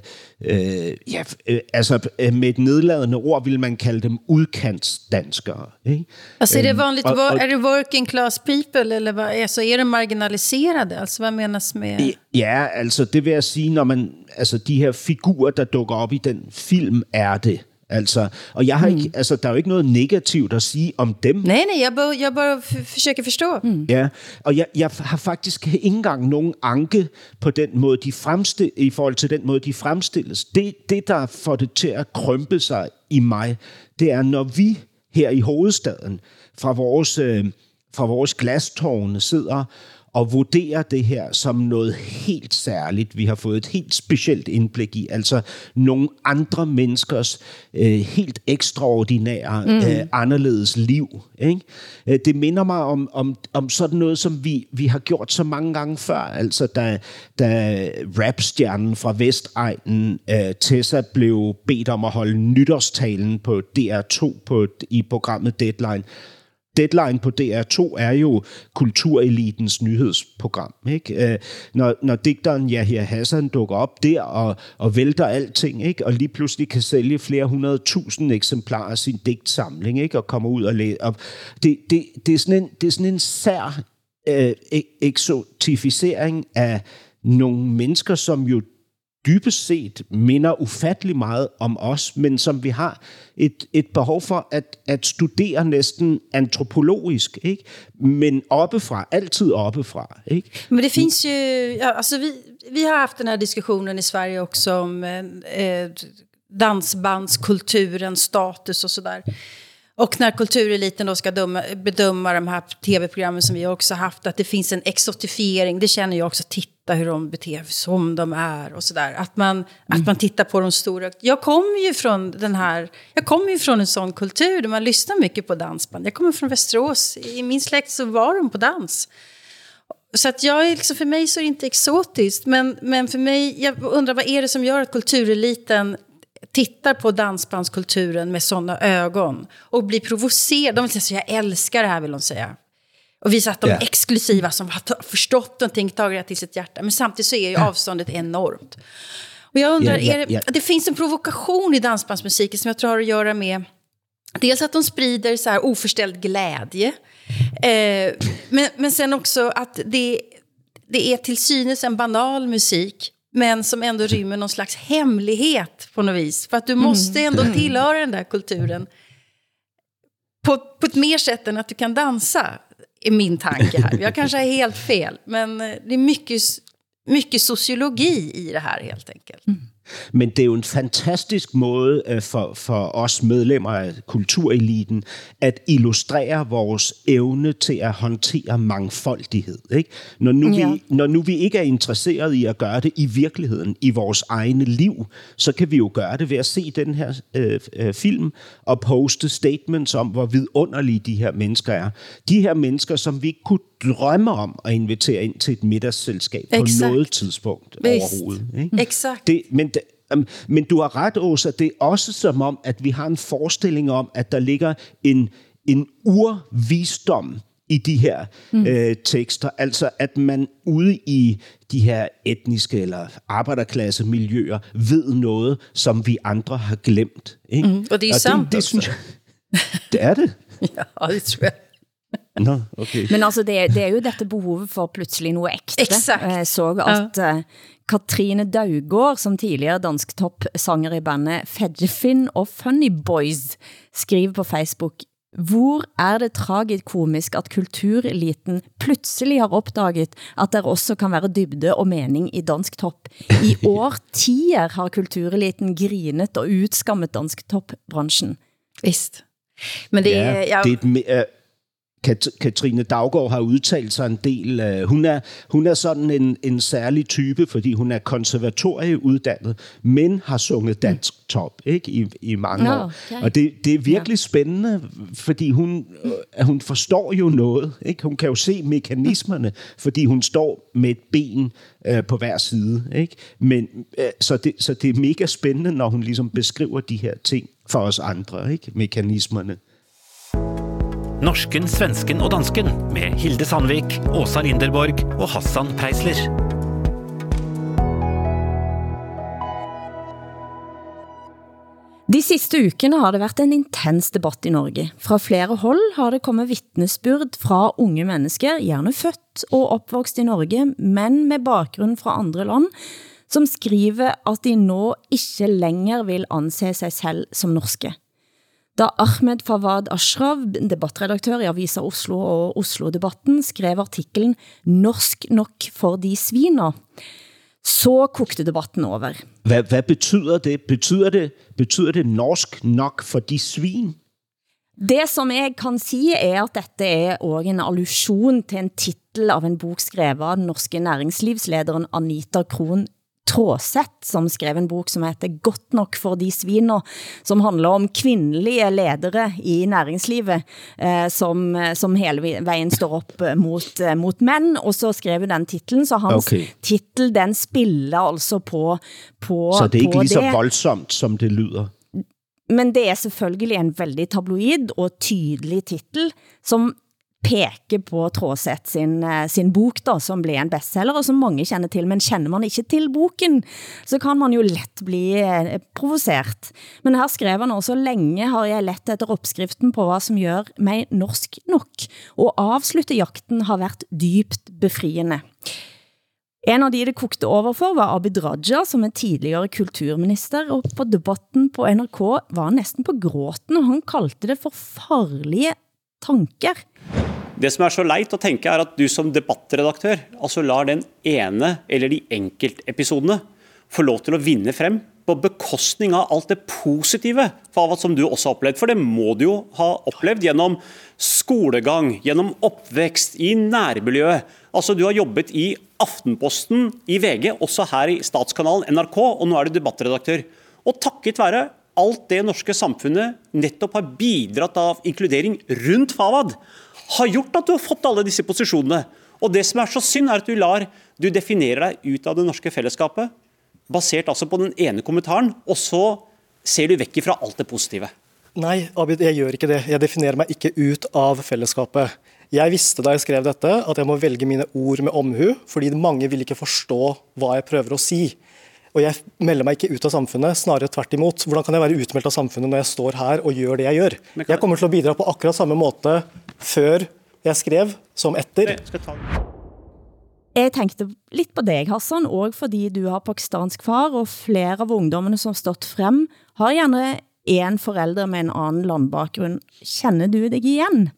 øh, ja, øh, altså øh, med et nedladende ord vil man kalde dem udkantsdanskere. Ikke? Altså är det vanligt, og, og, är det working class people, eller vad, alltså, är de marginaliserade? Altså hvad menas med... Ja, altså det vil jeg sige, når man, altså de her figurer, der dukker op i den film, er det. Altså, og jeg har mm. ikke, altså, der er jo ikke noget negativt at sige om dem. Nej, nej, jeg bare, jeg bare forsøger at forstå. Mm. Ja, og jeg, jeg har faktisk ikke engang nogen anke på den måde, de fremstil, i forhold til den måde, de fremstilles. Det, det, der får det til at krympe sig i mig, det er, når vi her i hovedstaden fra vores, øh, fra vores glastårne sidder og vurderer det her som noget helt særligt. Vi har fået et helt specielt indblik i, altså nogle andre menneskers øh, helt ekstraordinære, mm. øh, anderledes liv. Ikke? Øh, det minder mig om, om, om sådan noget, som vi, vi har gjort så mange gange før. Altså da, da rapstjernen fra Vestegnen, øh, Tessa, blev bedt om at holde nytårstalen på DR2 på, i programmet Deadline, deadline på DR2 er jo kulturelitens nyhedsprogram. Ikke? Øh, når, når digteren Yahya Hassan dukker op der og, og vælter alting, ikke? og lige pludselig kan sælge flere hundrede tusind eksemplarer af sin digtsamling, ikke? og kommer ud og læser. Og det, det, det, er sådan en, det er sådan en sær øh, e-, eksotificering af nogle mennesker, som jo dybest set minder ufattelig meget om os, men som vi har et, et behov for at, at studere næsten antropologisk, ikke? men oppefra, altid oppefra. Ikke? Men det finns ju, ja, alltså vi, vi har haft den här diskussionen i Sverige också om eh, eh dansbandskulturens status och sådär. Och när kultureliten då ska döma, bedöma de här tv-programmen som vi också haft, att det finns en exotifiering, det känner jag också, titta hur de beter sig som de är och sådär. Att man, mm. att man tittar på de stora. Jag kommer ju från den här, jag kommer ju från en sån kultur där man lyssnar mycket på dansband. Jag kommer från Västerås, i min släkt så var de på dans. Så att jag är liksom, för mig så är det inte exotiskt, men, men för mig, jag undrar vad är det som gör att kultureliten tittar på dansbandskulturen med sådana ögon och blir provocerade. De vill säga, jag älskar det här, vill de säga. Och visa att de yeah. är exklusiva, som har förstått någonting, tagit det till sitt hjärta. Men samtidigt så är ju avståndet enormt. Och jag undrar, yeah, yeah, det, det, finns en provokation i dansbandsmusiken som jag tror har att göra med Dels att de sprider så här oförställd glädje. Eh, men, men sen också att det, det är till synes en banal musik men som ändå rymmer någon slags hemlighet på något vis. För att du måste ändå mm. tillhöra den där kulturen på, på ett mer sätt än att du kan dansa, är min tanke här. Jag kanske är helt fel, men eh, det är mycket, mycket sociologi i det här helt enkelt. Mm. Men det er jo en fantastisk måde øh, for, for os medlemmer af kultureliten at illustrere vores evne til at håndtere mangfoldighed. Ikke? Når, nu ja. vi, når nu vi ikke er interesseret i at gøre det i virkeligheden, i vores egne liv, så kan vi jo gøre det ved at se den her øh, øh, film og poste statements om, hvor vidunderlige de her mennesker er. De her mennesker, som vi ikke kunne drømme om at invitere ind til et middagsselskab på noget tidspunkt Vist. overhovedet. Ikke? Exakt. Det, men men du har ret, Åsa, det er også som om, at vi har en forestilling om, at der ligger en, en urvisdom i de her mm. øh, tekster. Altså, at man ude i de her etniske eller arbejderklasse miljøer ved noget, som vi andre har glemt. Ikke? Mm. Og det er og sandt det, det, synes jeg, det er det. ja, det tror jeg. No, okay. Men altså, det, det er jo dette behovet for pludselig noe ekte. Exakt. Jeg så at ja. Katrine Daugård, som tidligere dansk toppsanger i bandet Fedgefin og Funny Boys, skriver på Facebook, hvor er det tragikomisk at kultureliten pludselig har opdaget, at der også kan være dybde og mening i dansk top. I årtier har kultureliten grinet og utskammet dansk topbranchen. Vist. Men det, ja, ja. det er et, Kat- Katrine Daggaard har udtalt sig en del. Uh, hun, er, hun er sådan en, en særlig type, fordi hun er konservatorieuddannet, men har sunget dansk top ikke? I, i mange no, år. Okay. Og det, det er virkelig ja. spændende, fordi hun, uh, hun forstår jo noget. Ikke? Hun kan jo se mekanismerne, fordi hun står med et ben uh, på hver side. Ikke? Men, uh, så, det, så det er mega spændende, når hun ligesom beskriver de her ting for os andre, ikke? mekanismerne. Norsken, svensken og dansken med Hilde Sandvik, Åsa Linderborg og Hassan Preisler. De sidste ukene har det været en intens debatt i Norge. Fra flere hold har det kommet vittnesbyrd fra unge mennesker, gjerne født og opvokst i Norge, men med bakgrund fra andre land, som skriver at de nå ikke længere vil anse sig selv som norske. Da Ahmed Fawad Ashraf, debattredaktør i Avisa Oslo og Oslo-debatten, skrev artiklen Norsk nok for de sviner, så kokte debatten over. Hvad, hvad betyder det? Betyder det, betyder det norsk nok for de svin? Det som jeg kan sige er, at dette er også en allusion til en titel av en bok skrevet av den norske næringslivslederen Anita Kron Tråseth, som skrev en bok som heter Godt nok for de sviner, som handler om kvindelige ledere i næringslivet, eh, som, som hele vejen står op eh, mot, eh, mot mænd, og så skrev den titlen, så hans okay. titel, den spiller altså på, på Så det er ikke lige så voldsomt, som det lyder? Men det er selvfølgelig en veldig tabloid og tydelig titel, som peke på Tråseth sin, eh, sin bok, da, som blev en bestseller, og som mange kender til, men kender man ikke til boken, så kan man jo let bli eh, provoceret. Men her skrev han også, længe har jeg lett efter opskriften på hvad som gør mig norsk nok, og afslutte jakten har været dybt befriende. En av de det kokte over for var Abid Raja, som er tidligere kulturminister, og på debatten på NRK var han næsten på gråten, og han kaldte det for farlige tanker. Det som er så leit å tenke er at du som debattredaktør altså lar den ene eller de enkeltepisodene få lov til å vinne frem på bekostning av alt det positive for som du også har opplevd. For det må du jo ha opplevd gjennom skolegang, gjennom oppvekst, i nærmiljøet. Altså Du har jobbet i Aftenposten, i VG, også her i statskanalen NRK, og nå er du debattredaktør. Og takket være alt det norske samfunnet nettopp har bidratt av inkludering rundt Fawad, har gjort at du har fått alle disse posisjonene. Og det som er så synd, er at du lar du definerer deg ut av det norske fellesskapet, basert altså på den ene kommentaren, og så ser du vekk ifra alt det positive. Nei, Abid, jeg gjør ikke det. Jeg definerer meg ikke ut av fellesskapet. Jeg visste da jeg skrev dette at jeg må velge mine ord med omhu, fordi mange vil ikke forstå hva jeg prøver å si. Og jeg melder meg ikke ut av samfunnet, snarere tvert imot. Hvordan kan jeg være utmeldt av samfunnet når jeg står her og gjør det jeg gjør? Jeg kommer til å bidra på akkurat samme måte før jeg skrev, som etter. Jeg tænkte lidt på dig, Hassan, og fordi du har pakistansk far, og flere av ungdommene som har stått frem, har gjerne en forælder med en anden landbakgrund. Kender du dig igen?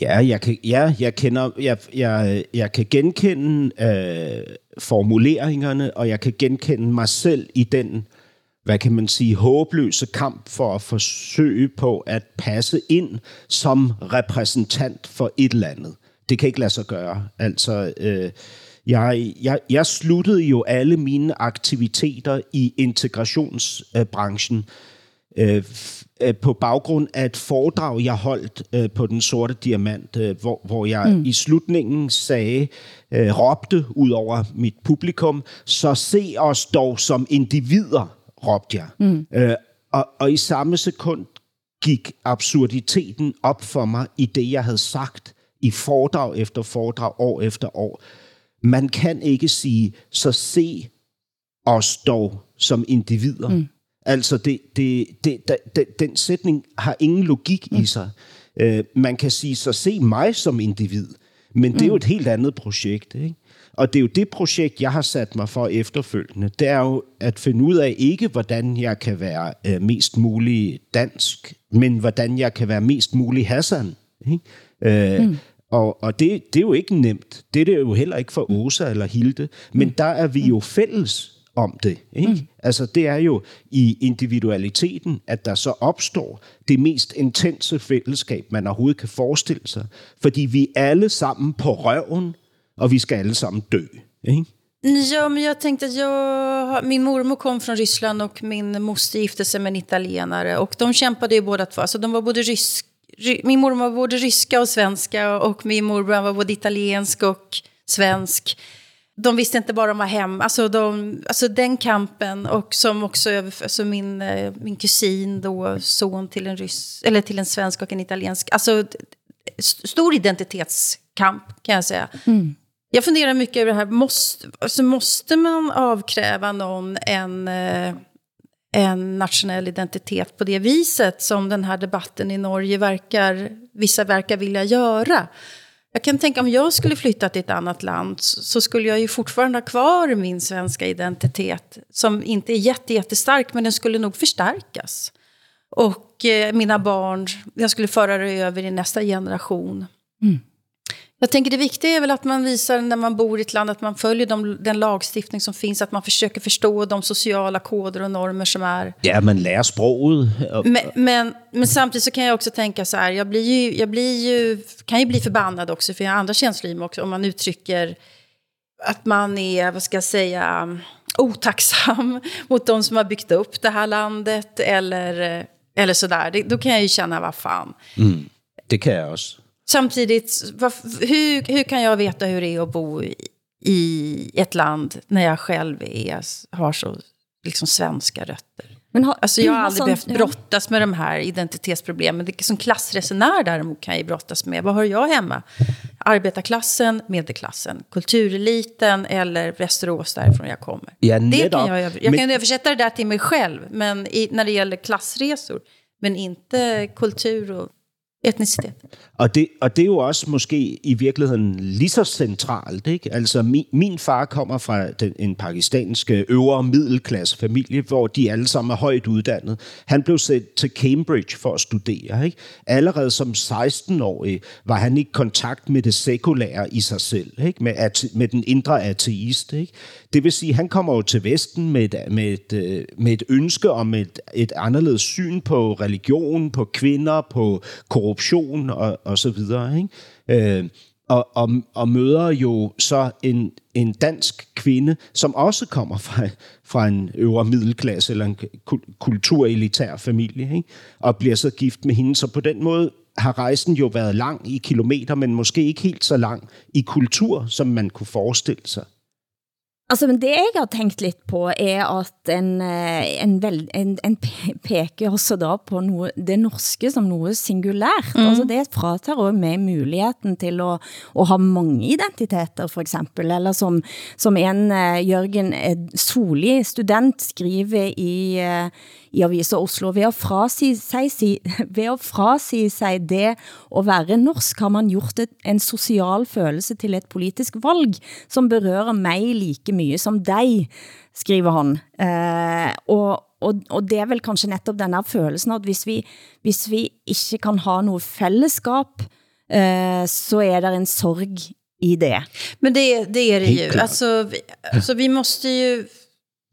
Ja, jeg kan, ja, jeg, kender, jeg, jeg, jeg kan genkende øh, formuleringerne, og jeg kan genkende mig selv i den, hvad kan man sige, håbløse kamp for at forsøge på at passe ind som repræsentant for et eller andet. Det kan ikke lade sig gøre. Altså, øh, jeg, jeg, jeg sluttede jo alle mine aktiviteter i integrationsbranchen øh, øh, på baggrund af et foredrag, jeg holdt øh, på Den Sorte Diamant, øh, hvor, hvor jeg mm. i slutningen sagde, øh, råbte ud over mit publikum, så se os dog som individer, råbte jeg. Mm. Øh, og, og i samme sekund gik absurditeten op for mig i det, jeg havde sagt i foredrag efter foredrag, år efter år. Man kan ikke sige, så se os dog som individer. Mm. Altså, det, det, det, det, den sætning har ingen logik mm. i sig. Uh, man kan sige, så se mig som individ, men det er jo et helt andet projekt. Ikke? Og det er jo det projekt, jeg har sat mig for efterfølgende. Det er jo at finde ud af ikke, hvordan jeg kan være uh, mest mulig dansk, men hvordan jeg kan være mest mulig Hassan. Ikke? Uh, mm. Og, og det, det er jo ikke nemt. Det er det jo heller ikke for Åsa eller Hilde. Men der er vi jo fælles om det. Ikke? Mm. Altså det er jo i individualiteten, at der så opstår det mest intense fællesskab, man overhovedet kan forestille sig. Fordi vi er alle sammen på røven, og vi skal alle sammen dø. Ikke? Ja, men jag tänkte att jag, min mormor kom från Ryssland och min moster gifte sig med en italienare. Och de kämpade ju båda två. Alltså de var både rysk, ry, min mormor var både ryska och svenska och min morbror var både italiensk och svensk. De visste inte bara om att vara hem. Alltså, de, alltså den kampen och som också alltså min, eh, min kusin då, son till en ryss, eller till en svensk och en italiensk. Alltså stor identitetskamp kan jag säga. Mm. Jag funderar mycket över det här, måste, alltså måste man avkräva någon en, eh, en nationell identitet på det viset som den här debatten i Norge verkar, vissa verkar vilja göra? Jag kan tänka om jag skulle flytta till ett annat land så skulle jag ju fortfarande ha kvar min svenska identitet som inte är jätte, jättestark men den skulle nog förstärkas. Och eh, mina barn, jag skulle föra det över i nästa generation. Mm. Jag tänker det viktiga är väl att man visar när man bor i ett land att man följer de, den lagstiftning som finns, att man försöker förstå de sociala koder och normer som är. Ja, man lär språket. Men, men, men, samtidigt så kan jag också tänka så här, jag, blir ju, jag blir ju, kan ju bli förbannad också, för jag har andra känslor också, om man uttrycker att man är, vad ska jag säga, otacksam mot de som har byggt upp det här landet eller, eller sådär. Då kan jag ju känna, vad fan. Mm, det kan jag också. Samtidigt, hur, hur kan jag veta hur det är att bo i, ett land när jag själv är, har så liksom, svenska rötter? Men har, alltså jag har aldrig sånt, behövt brottas med de här identitetsproblemen. Det, som klassresenär däremot kan jag brottas med. Vad har jag hemma? Arbetarklassen, medelklassen, kultureliten eller Västerås därifrån jag kommer. Ja, det kan jag, jag men, kan översätta det där till mig själv men i, när det gäller klassresor. Men inte kultur og etnicitet. Og det, og det er jo også måske i virkeligheden lige så centralt. Ikke? Altså min, min far kommer fra den, en pakistansk øh, øvre middelklasse familie, hvor de alle sammen er højt uddannet. Han blev sendt til Cambridge for at studere. Ikke? Allerede som 16-årig var han i kontakt med det sekulære i sig selv, ikke? Med, ate, med den indre ateist. Ikke? Det vil sige, han kommer jo til Vesten med et, med et, øh, med et ønske om et, et anderledes syn på religion, på kvinder, på korruption og, og så videre. Ikke? Øh, og, og, og møder jo så en, en dansk kvinde, som også kommer fra, fra en øvre middelklasse eller en kulturelitær familie, ikke? og bliver så gift med hende. Så på den måde har rejsen jo været lang i kilometer, men måske ikke helt så lang i kultur, som man kunne forestille sig. Altså, men det jeg har tænkt lidt på, er at en, eh, en, vel, en, en peker også da på noe, det norske som noe singulært. Mm. Altså, det fratar også med muligheden til at, at ha mange identiteter, for eksempel. Eller som, som en uh, Jørgen Soli, student, skriver i, uh, i Avisa Oslo. Ved at, frasi sig, ved at frasi sig det at være norsk, har man gjort et, en social følelse til et politisk valg, som berører mig like mye som dig, skriver han. Eh, og, og, og det er vel kanskje netop denne følelsen, at hvis vi, hvis vi ikke kan ha noget fællesskap, eh, så er der en sorg i det. Men det, det är det ju. Alltså, vi, alltså, vi måste ju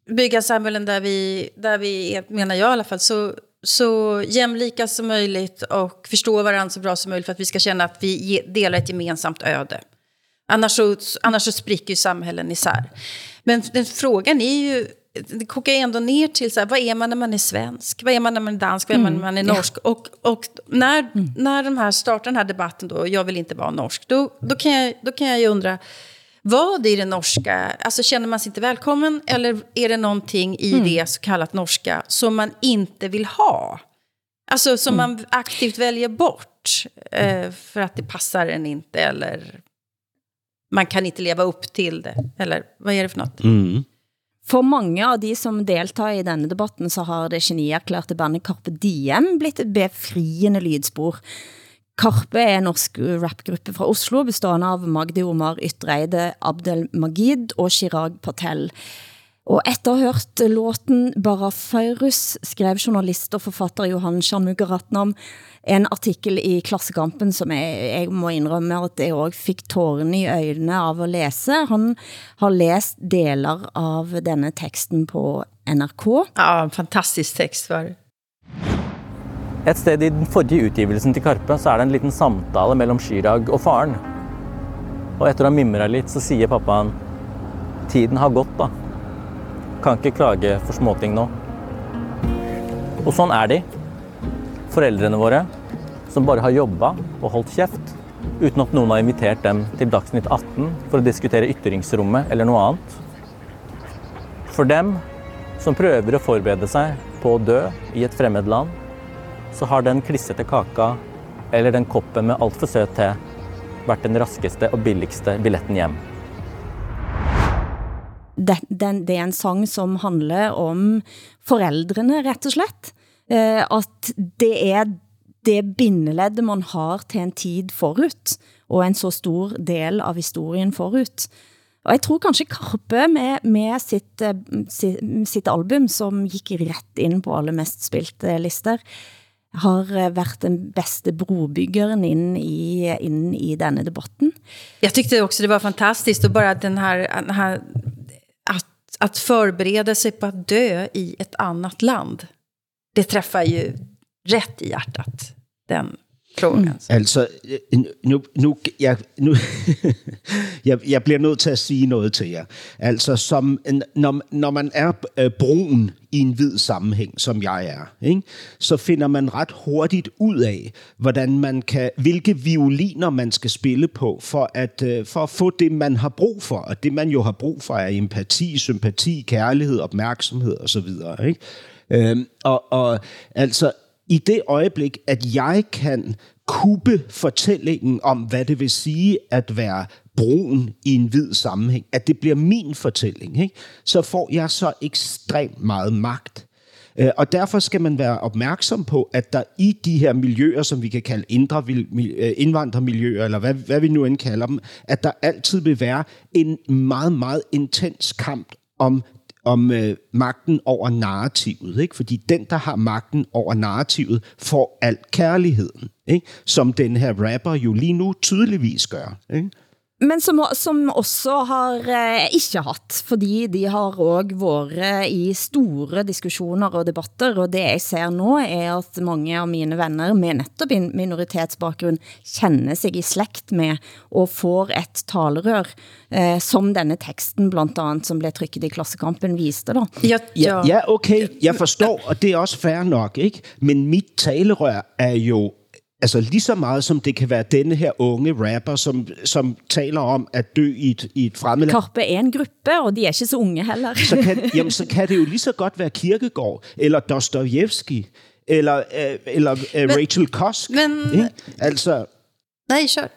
bygga samhällen där vi, där vi är, menar jag i alla fall, så, så jämlika som möjligt och förstå varandra så bra som möjligt för att vi ska känna att vi delar ett gemensamt öde. Annars så, annars så spricker ju samhällen isär. Men den frågan är ju, det kokar ändå ner till så här, vad är man när man är svensk? Vad är man när man är dansk? Vad är man när man är norsk? Ja. Och, och när, mm. när de här startar den här debatten då, jag vill inte vara norsk, då, då, kan, jag, då kan jag ju undra, vad i det norska, alltså känner man sig inte välkommen eller är det någonting i mm. det så kallat norska som man inte vill ha? Alltså som mm. man aktivt väljer bort eh, för att det passar en inte eller man kan inte leva upp till det. Eller vad är det för något? Mm. For mange av de som deltar i denne debatten, så har det genierklærte bandet Carpe Diem blitt et befriende lydspor. Karpe er en norsk eh, rapgruppe fra Oslo, bestående av Magdi Omar Ytreide, Abdel Magid og Chirag Patel. Og efter at hørt låten Barafairus, skrev journalist og forfatter Johan Shanmugaratnam en artikel i Klassekampen, som jeg, jeg må indrømme, at jeg også fik tårene i øjnene av at læse. Han har læst deler av denne teksten på NRK. Ja, en fantastisk tekst var det. Et sted i den forrige utgivelsen til Karpe, så er det en liten samtale mellom Chirag og faren. Og etter å ha mimra litt, så sier pappaen, tiden har gått da. Kan ikke klage for småting nå. Og sånn er de. Foreldrene våre, som bare har jobba og holdt kjeft. uten at noen har invitert dem til Dagsnytt 18 for å diskutere ytringsrommet eller noe annet. For dem som prøver å forberede seg på å dø i et fremmed land, så har den klissete kaka eller den koppen med altfor søt te vært den raskeste og billigste billetten hjem. Det, den, det er en sang som handler om forældrene, rett og slett. Eh, at det er det bindeledde man har til en tid forut, og en så stor del av historien forut. Og jeg tror kanskje Karpe med, med sitt, eh, sitt, sitt album, som gik rett ind på alle mest spilte lister, har eh, været den bedste brobyggeren ind i, ind i denne debatten. Jag tyckte också det var fantastiskt och bara den här, den här att, att förbereda sig på att dö i ett annat land. Det träffar ju rätt i hjärtat, den frågan. Mm. Altså, nu, nu, jeg, nu jeg, jeg bliver nødt til at sige noget til jer. Altså, som, når, når man er øh, brun i en hvid sammenhæng, som jeg er, ikke, så finder man ret hurtigt ud af, hvordan man kan, hvilke violiner man skal spille på, for at, øh, for at få det, man har brug for. Og det, man jo har brug for, er empati, sympati, kærlighed, opmærksomhed osv. Ikke? Øhm, og, og altså, i det øjeblik, at jeg kan kuppe fortællingen om, hvad det vil sige at være brun i en hvid sammenhæng, at det bliver min fortælling, ikke? så får jeg så ekstremt meget magt. Øh, og derfor skal man være opmærksom på, at der i de her miljøer, som vi kan kalde indre, øh, indvandrermiljøer, eller hvad, hvad vi nu end kalder dem, at der altid vil være en meget, meget intens kamp om om øh, magten over narrativet, ikke? Fordi den, der har magten over narrativet, får alt kærligheden, ikke? Som den her rapper jo lige nu tydeligvis gør, ikke? Men som, som også har eh, ikke hatt, fordi de har også vært i store diskussioner og debatter, og det jeg ser nå er at mange av mine venner med netop minoritetsbakgrunn kender sig i slægt med og får et talerør, eh, som denne teksten blandt andet, som blev trykket i klassekampen, viste da. Ja, ja. ja okay, jeg forstår, og det er også fair nok, ikke? men mit talerør er jo altså lige så meget som det kan være denne her unge rapper, som, som taler om at dø i et, i et fremmed Karpe er en gruppe, og de er ikke så unge heller. så, kan, jamen, så kan det jo lige så godt være Kirkegaard, eller Dostojevski, eller, øh, eller øh, men, Rachel Kosk. Men, ikke? Altså, nej, kør.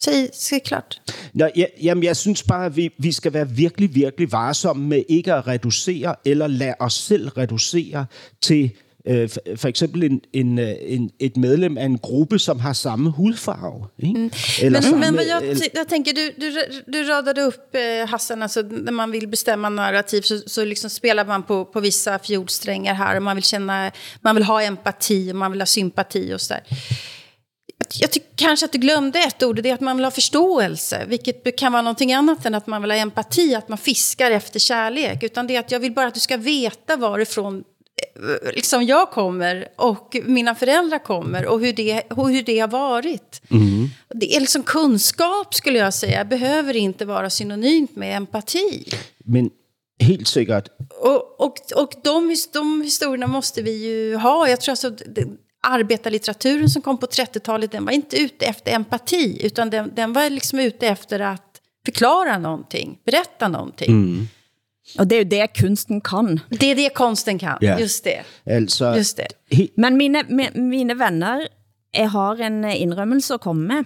Sig, sig klart. Nå, ja, jamen, jeg synes bare, at vi, vi skal være virkelig, virkelig varsomme med ikke at reducere, eller lade os selv reducere til øh, for eksempel en, en, øh, en, et medlem af en gruppe, som har samme hudfarve. Ikke? Mm. Eller men, samme, men jag, jag tänker, du, du, du radade upp eh, Hassan, alltså, när man vill bestämma narrativ så, så liksom spelar man på, på vissa fjordsträngar här och man vill, känna, man vill ha empati och man vill ha sympati och sådär. Jag tycker kanske att du glömde ett ord, det är att man vill ha förståelse, vilket kan vara någonting annat än att man vill ha empati, att man fiskar efter kärlek, utan det är att jag vill bara att du ska veta varifrån liksom jag kommer och mina föräldrar kommer och hur det, och hur det har varit. Mm. Det är liksom kunskap skulle jag säga, behöver inte vara synonymt med empati. Men helt säkert. Och, och, och de, de historierna måste vi ju ha. Jag tror alltså, arbetarlitteraturen som kom på 30-talet, den var inte ute efter empati, utan den, den var liksom ute efter att förklara någonting, berätta någonting. Mm. Og det er jo det, kunsten kan. Det er det, konsten kan. Ja. Just det. Altså, Just det. Men mine, mine venner, jeg har en indrømmelse at komme med.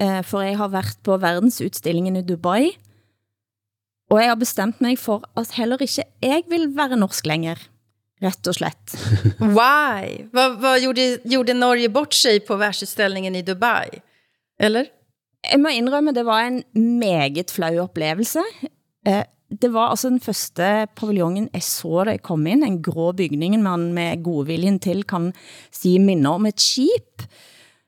Eh, for jeg har været på verdensudstillingen i Dubai. Og jeg har bestemt mig for, at heller ikke jeg vil være norsk længere. Rett og slett. Why? Hvad, hvad gjorde, gjorde Norge bort sig på verdensudstillingen i Dubai? Eller? Jeg må indrømme, det var en meget flau oplevelse. Det var altså den første paviljongen, jeg så det kom ind, en grå bygning, man med godviljen til kan sige minder om et skib.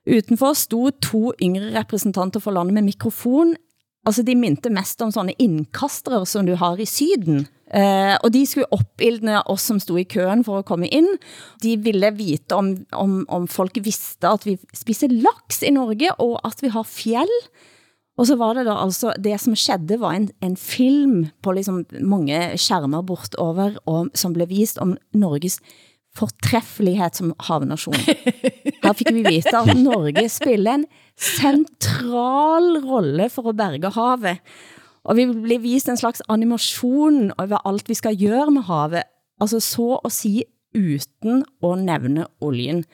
Utenfor stod to yngre representanter for landet med mikrofon. Altså de minte mest om sådanne indkastere, som du har i syden. Uh, og de skulle opildne oss som stod i køen for at komme ind. De ville vite om, om, om folk vidste at vi spiser laks i Norge, og at vi har fjell. Og så var det da altså, det som skedde var en, en film på liksom mange skærmer bortover, og, som blev vist om Norges fortræffelighed som havnation. Her fik vi vite at Norge spiller en central rolle for at berge havet. Og vi bliver vist en slags animation over alt vi skal gøre med havet. Altså så at sige uden at nævne oljen.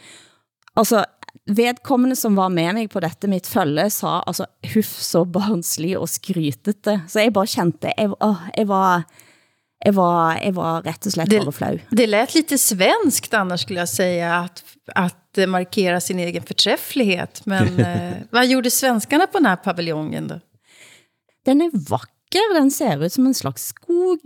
Altså, vedkommende som var med mig på dette mitt følge, sa altså, huff så barnslig og skrytete. Så jeg bare kjente, jeg, åh, jeg var... Jeg var, jeg var rätt och slett bara flau. Det lät lite svenskt annars skulle jag säga, att, att markera sin egen förträfflighet. Men eh, vad gjorde svenskarna på den här paviljongen då? Den är vacker, den ser ut som en slags skog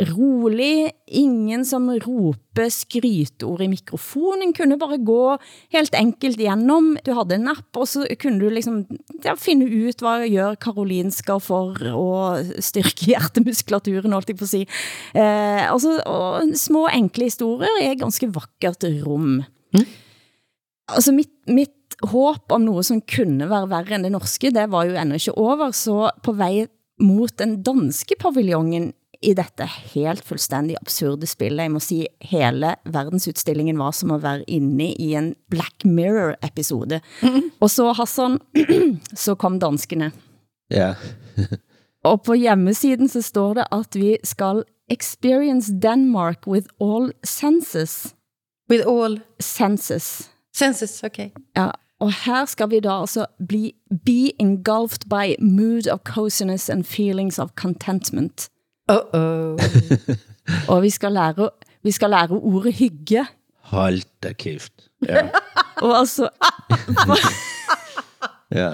rolig, ingen som roper skrytord i mikrofonen, kunne bare gå helt enkelt igennem. Du havde en app, og så kunne du liksom ja, finde ut, hvad gør Karolinska for at styrke hjertemuskulaturen, holdt jeg på at sige. Eh, altså, og små enkle historier er ganske vakkert rum. Mm. Altså, mit, mit håb om noget, som kunne være værre end det norske, det var jo endnu ikke over, så på vej mot den danske paviljongen i dette helt fuldstændig absurde spil. Jeg må sige, hele verdensudstillingen var som at være inde i en Black Mirror-episode. Mm. Og så, Hassan, så kom danskene. Ja. og på hjemmesiden så står det, at vi skal experience Denmark with all senses. With all? Senses. Senses, okay. Ja, og her skal vi da altså bli, be engulfed by mood of coziness and feelings of contentment. Uh-oh. og vi skal lære, vi skal lære ordet hygge. Hold da kæft. Ja. og altså... ja.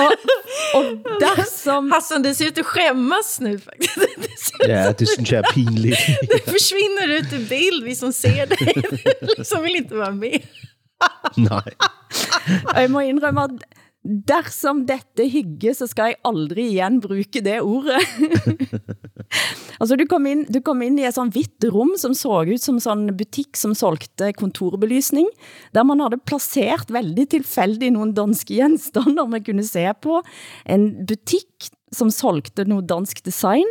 og, og der som... Hassan, det ser ut att skämmas nu faktiskt. ja, det synes jeg er pinligt. det försvinner ut i bild, vi som ser dig. som vill inte vara med. Nej. Jeg må indrømme, at dersom dette hygge, så skal jeg aldrig igen bruge det ordet. altså, du kom, ind, du kom ind i et sådan hvidt rum, som så ut som sådan butik, som solgte kontorbelysning, der man havde placeret veldig tilfældigt nogle danske genstander, man kunne se på. En butik, som solgte noget dansk design,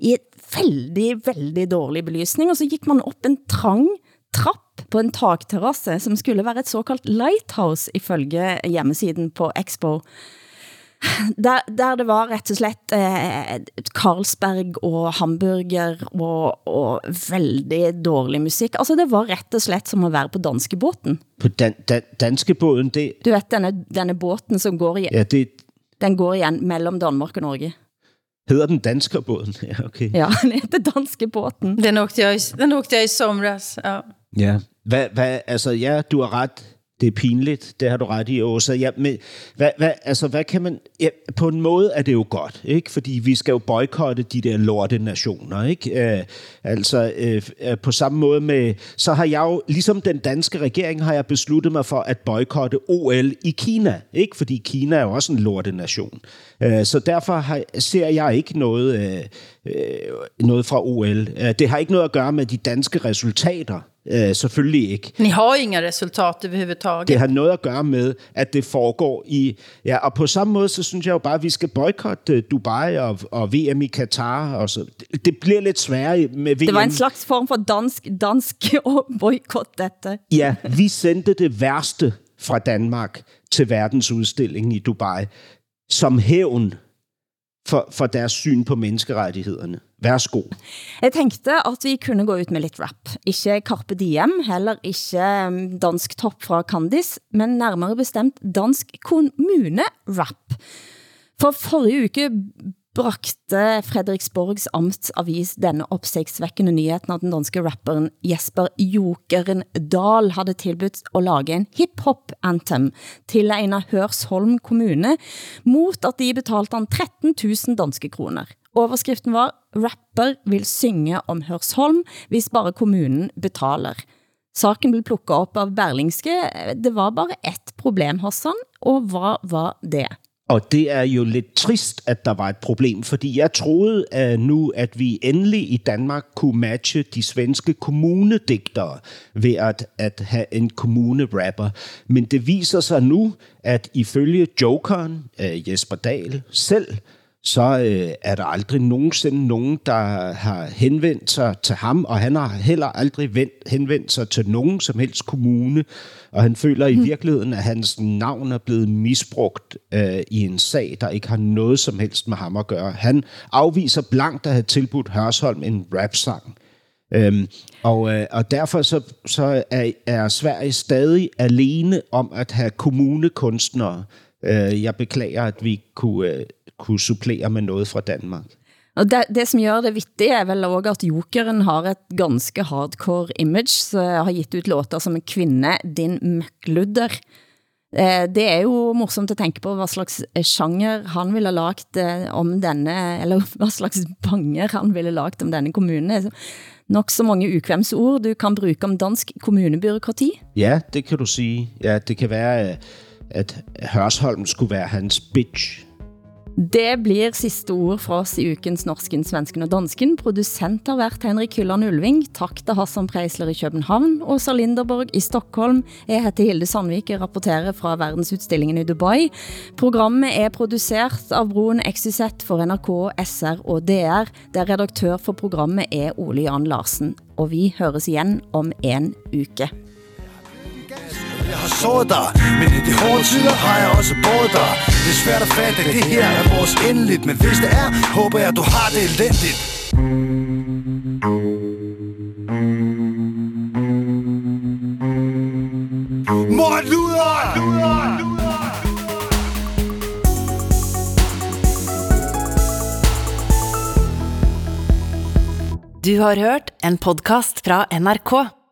i et veldig, veldig dårlig belysning, og så gik man op en trang trapp på en takterrasse, som skulle være et såkaldt lighthouse ifølge hjemmesiden på Expo. Der, der det var rett og slett eh, Carlsberg og hamburger og, og veldig dårlig musik. Altså det var rett og slett som at være på danskebåten. På dan, dan, danskebåden, det... Du vet denne, denne båten som går i... Ja, det... Den går igen mellem Danmark og Norge. Hedder den Danskerbåden? Ja, okay. Ja, den heter Danskebåten. Den åkte jeg, den åkte jeg i somras, ja. Ja, hvad, hvad, altså ja, du har ret. Det er pinligt, det har du ret i, Åsa. Ja, men hvad, hvad, altså, hvad kan man... Ja, på en måde er det jo godt, ikke? Fordi vi skal jo boykotte de der lorte nationer, ikke? Øh, altså, øh, øh på samme måde med... Så har jeg jo, ligesom den danske regering, har jeg besluttet mig for at boykotte OL i Kina, ikke? Fordi Kina er jo også en lorte nation. Øh, så derfor har, ser jeg ikke noget, øh, øh noget fra OL. Øh, det har ikke noget at gøre med de danske resultater. Øh, selvfølgelig ikke. Ni har inga resultat överhuvudtaget. Det har noget at gøre med, at det foregår i... Ja, og på samme måde, så synes jeg jo bare, at vi skal boykotte Dubai og, og VM i Katar. Og så. Det, det bliver lidt sværere med VM. Det var en slags form for dansk, dansk boykot dette. Ja, vi sendte det værste fra Danmark til verdensudstillingen i Dubai som hævn for, for deres syn på menneskerettighederne. Værsgo. Jeg tænkte, at vi kunne gå ut med lidt rap. Ikke Carpe Diem, heller ikke um, dansk top fra Candice, men nærmere bestemt dansk kommune-rap. For forrige uke brakte Frederiksborgs amtsavis denne opsigtsvækkende nyheten at den danske rapperen Jesper Jokeren Dahl havde tilbudt at lage en hip-hop anthem til en af Hørsholm kommune, mot at de betalte han 13.000 danske kroner. Overskriften var, rapper vil synge om Hørsholm, hvis bare kommunen betaler. Saken blev plukket op av Berlingske. Det var bare et problem, Hassan, og hvad var det? Og det er jo lidt trist, at der var et problem, fordi jeg troede at nu, at vi endelig i Danmark kunne matche de svenske kommunedigtere ved at, at have en kommunerapper. Men det viser sig nu, at ifølge Jokeren, øh, Jesper Dahl selv, så øh, er der aldrig nogensinde nogen, der har henvendt sig til ham, og han har heller aldrig vendt, henvendt sig til nogen som helst kommune, og han føler i virkeligheden, at hans navn er blevet misbrugt øh, i en sag, der ikke har noget som helst med ham at gøre. Han afviser blankt at have tilbudt Hørsholm en rap-sang. Øhm, og, øh, og derfor så, så er, er Sverige stadig alene om at have kommunekunstnere. Øh, jeg beklager, at vi kunne, øh, kunne supplere med noget fra Danmark. Og det, det som gør det vittige er vel også, at Jokeren har et ganske hardcore image, så har givet ut låter som en kvinde, din møkludder. Eh, Det er jo morsomt at tænke på, hvad slags genre han ville lagt eh, om denne, eller hvad slags banger han ville lagt om denne kommune. Nok så mange ukvemsord du kan bruge om dansk kommunebyråkrati. Ja, det kan du sige. Ja, det kan være, at Hørsholm skulle være hans bitch. Det blir sidste ord fra os i ukens Norsken, Svensken og Dansken. Producent har været Henrik Hylland Ulving. Tak til Hassan Preisler i København. Åsa Linderborg i Stockholm. Jeg heter Hilde Sandvik, og rapporterer fra verdensudstillingen i Dubai. Programmet er produceret av Broen XYZ for NRK, SR og DR, der redaktør for programmet er Ole Jan Larsen. Og vi høres igen om en uke. Jeg har såret dig, men i de hårde tider har jeg også båret dig Det er svært at fatte, det her er vores endeligt Men hvis det er, håber jeg, du har det elendigt luder! Du har hørt en podcast fra NRK.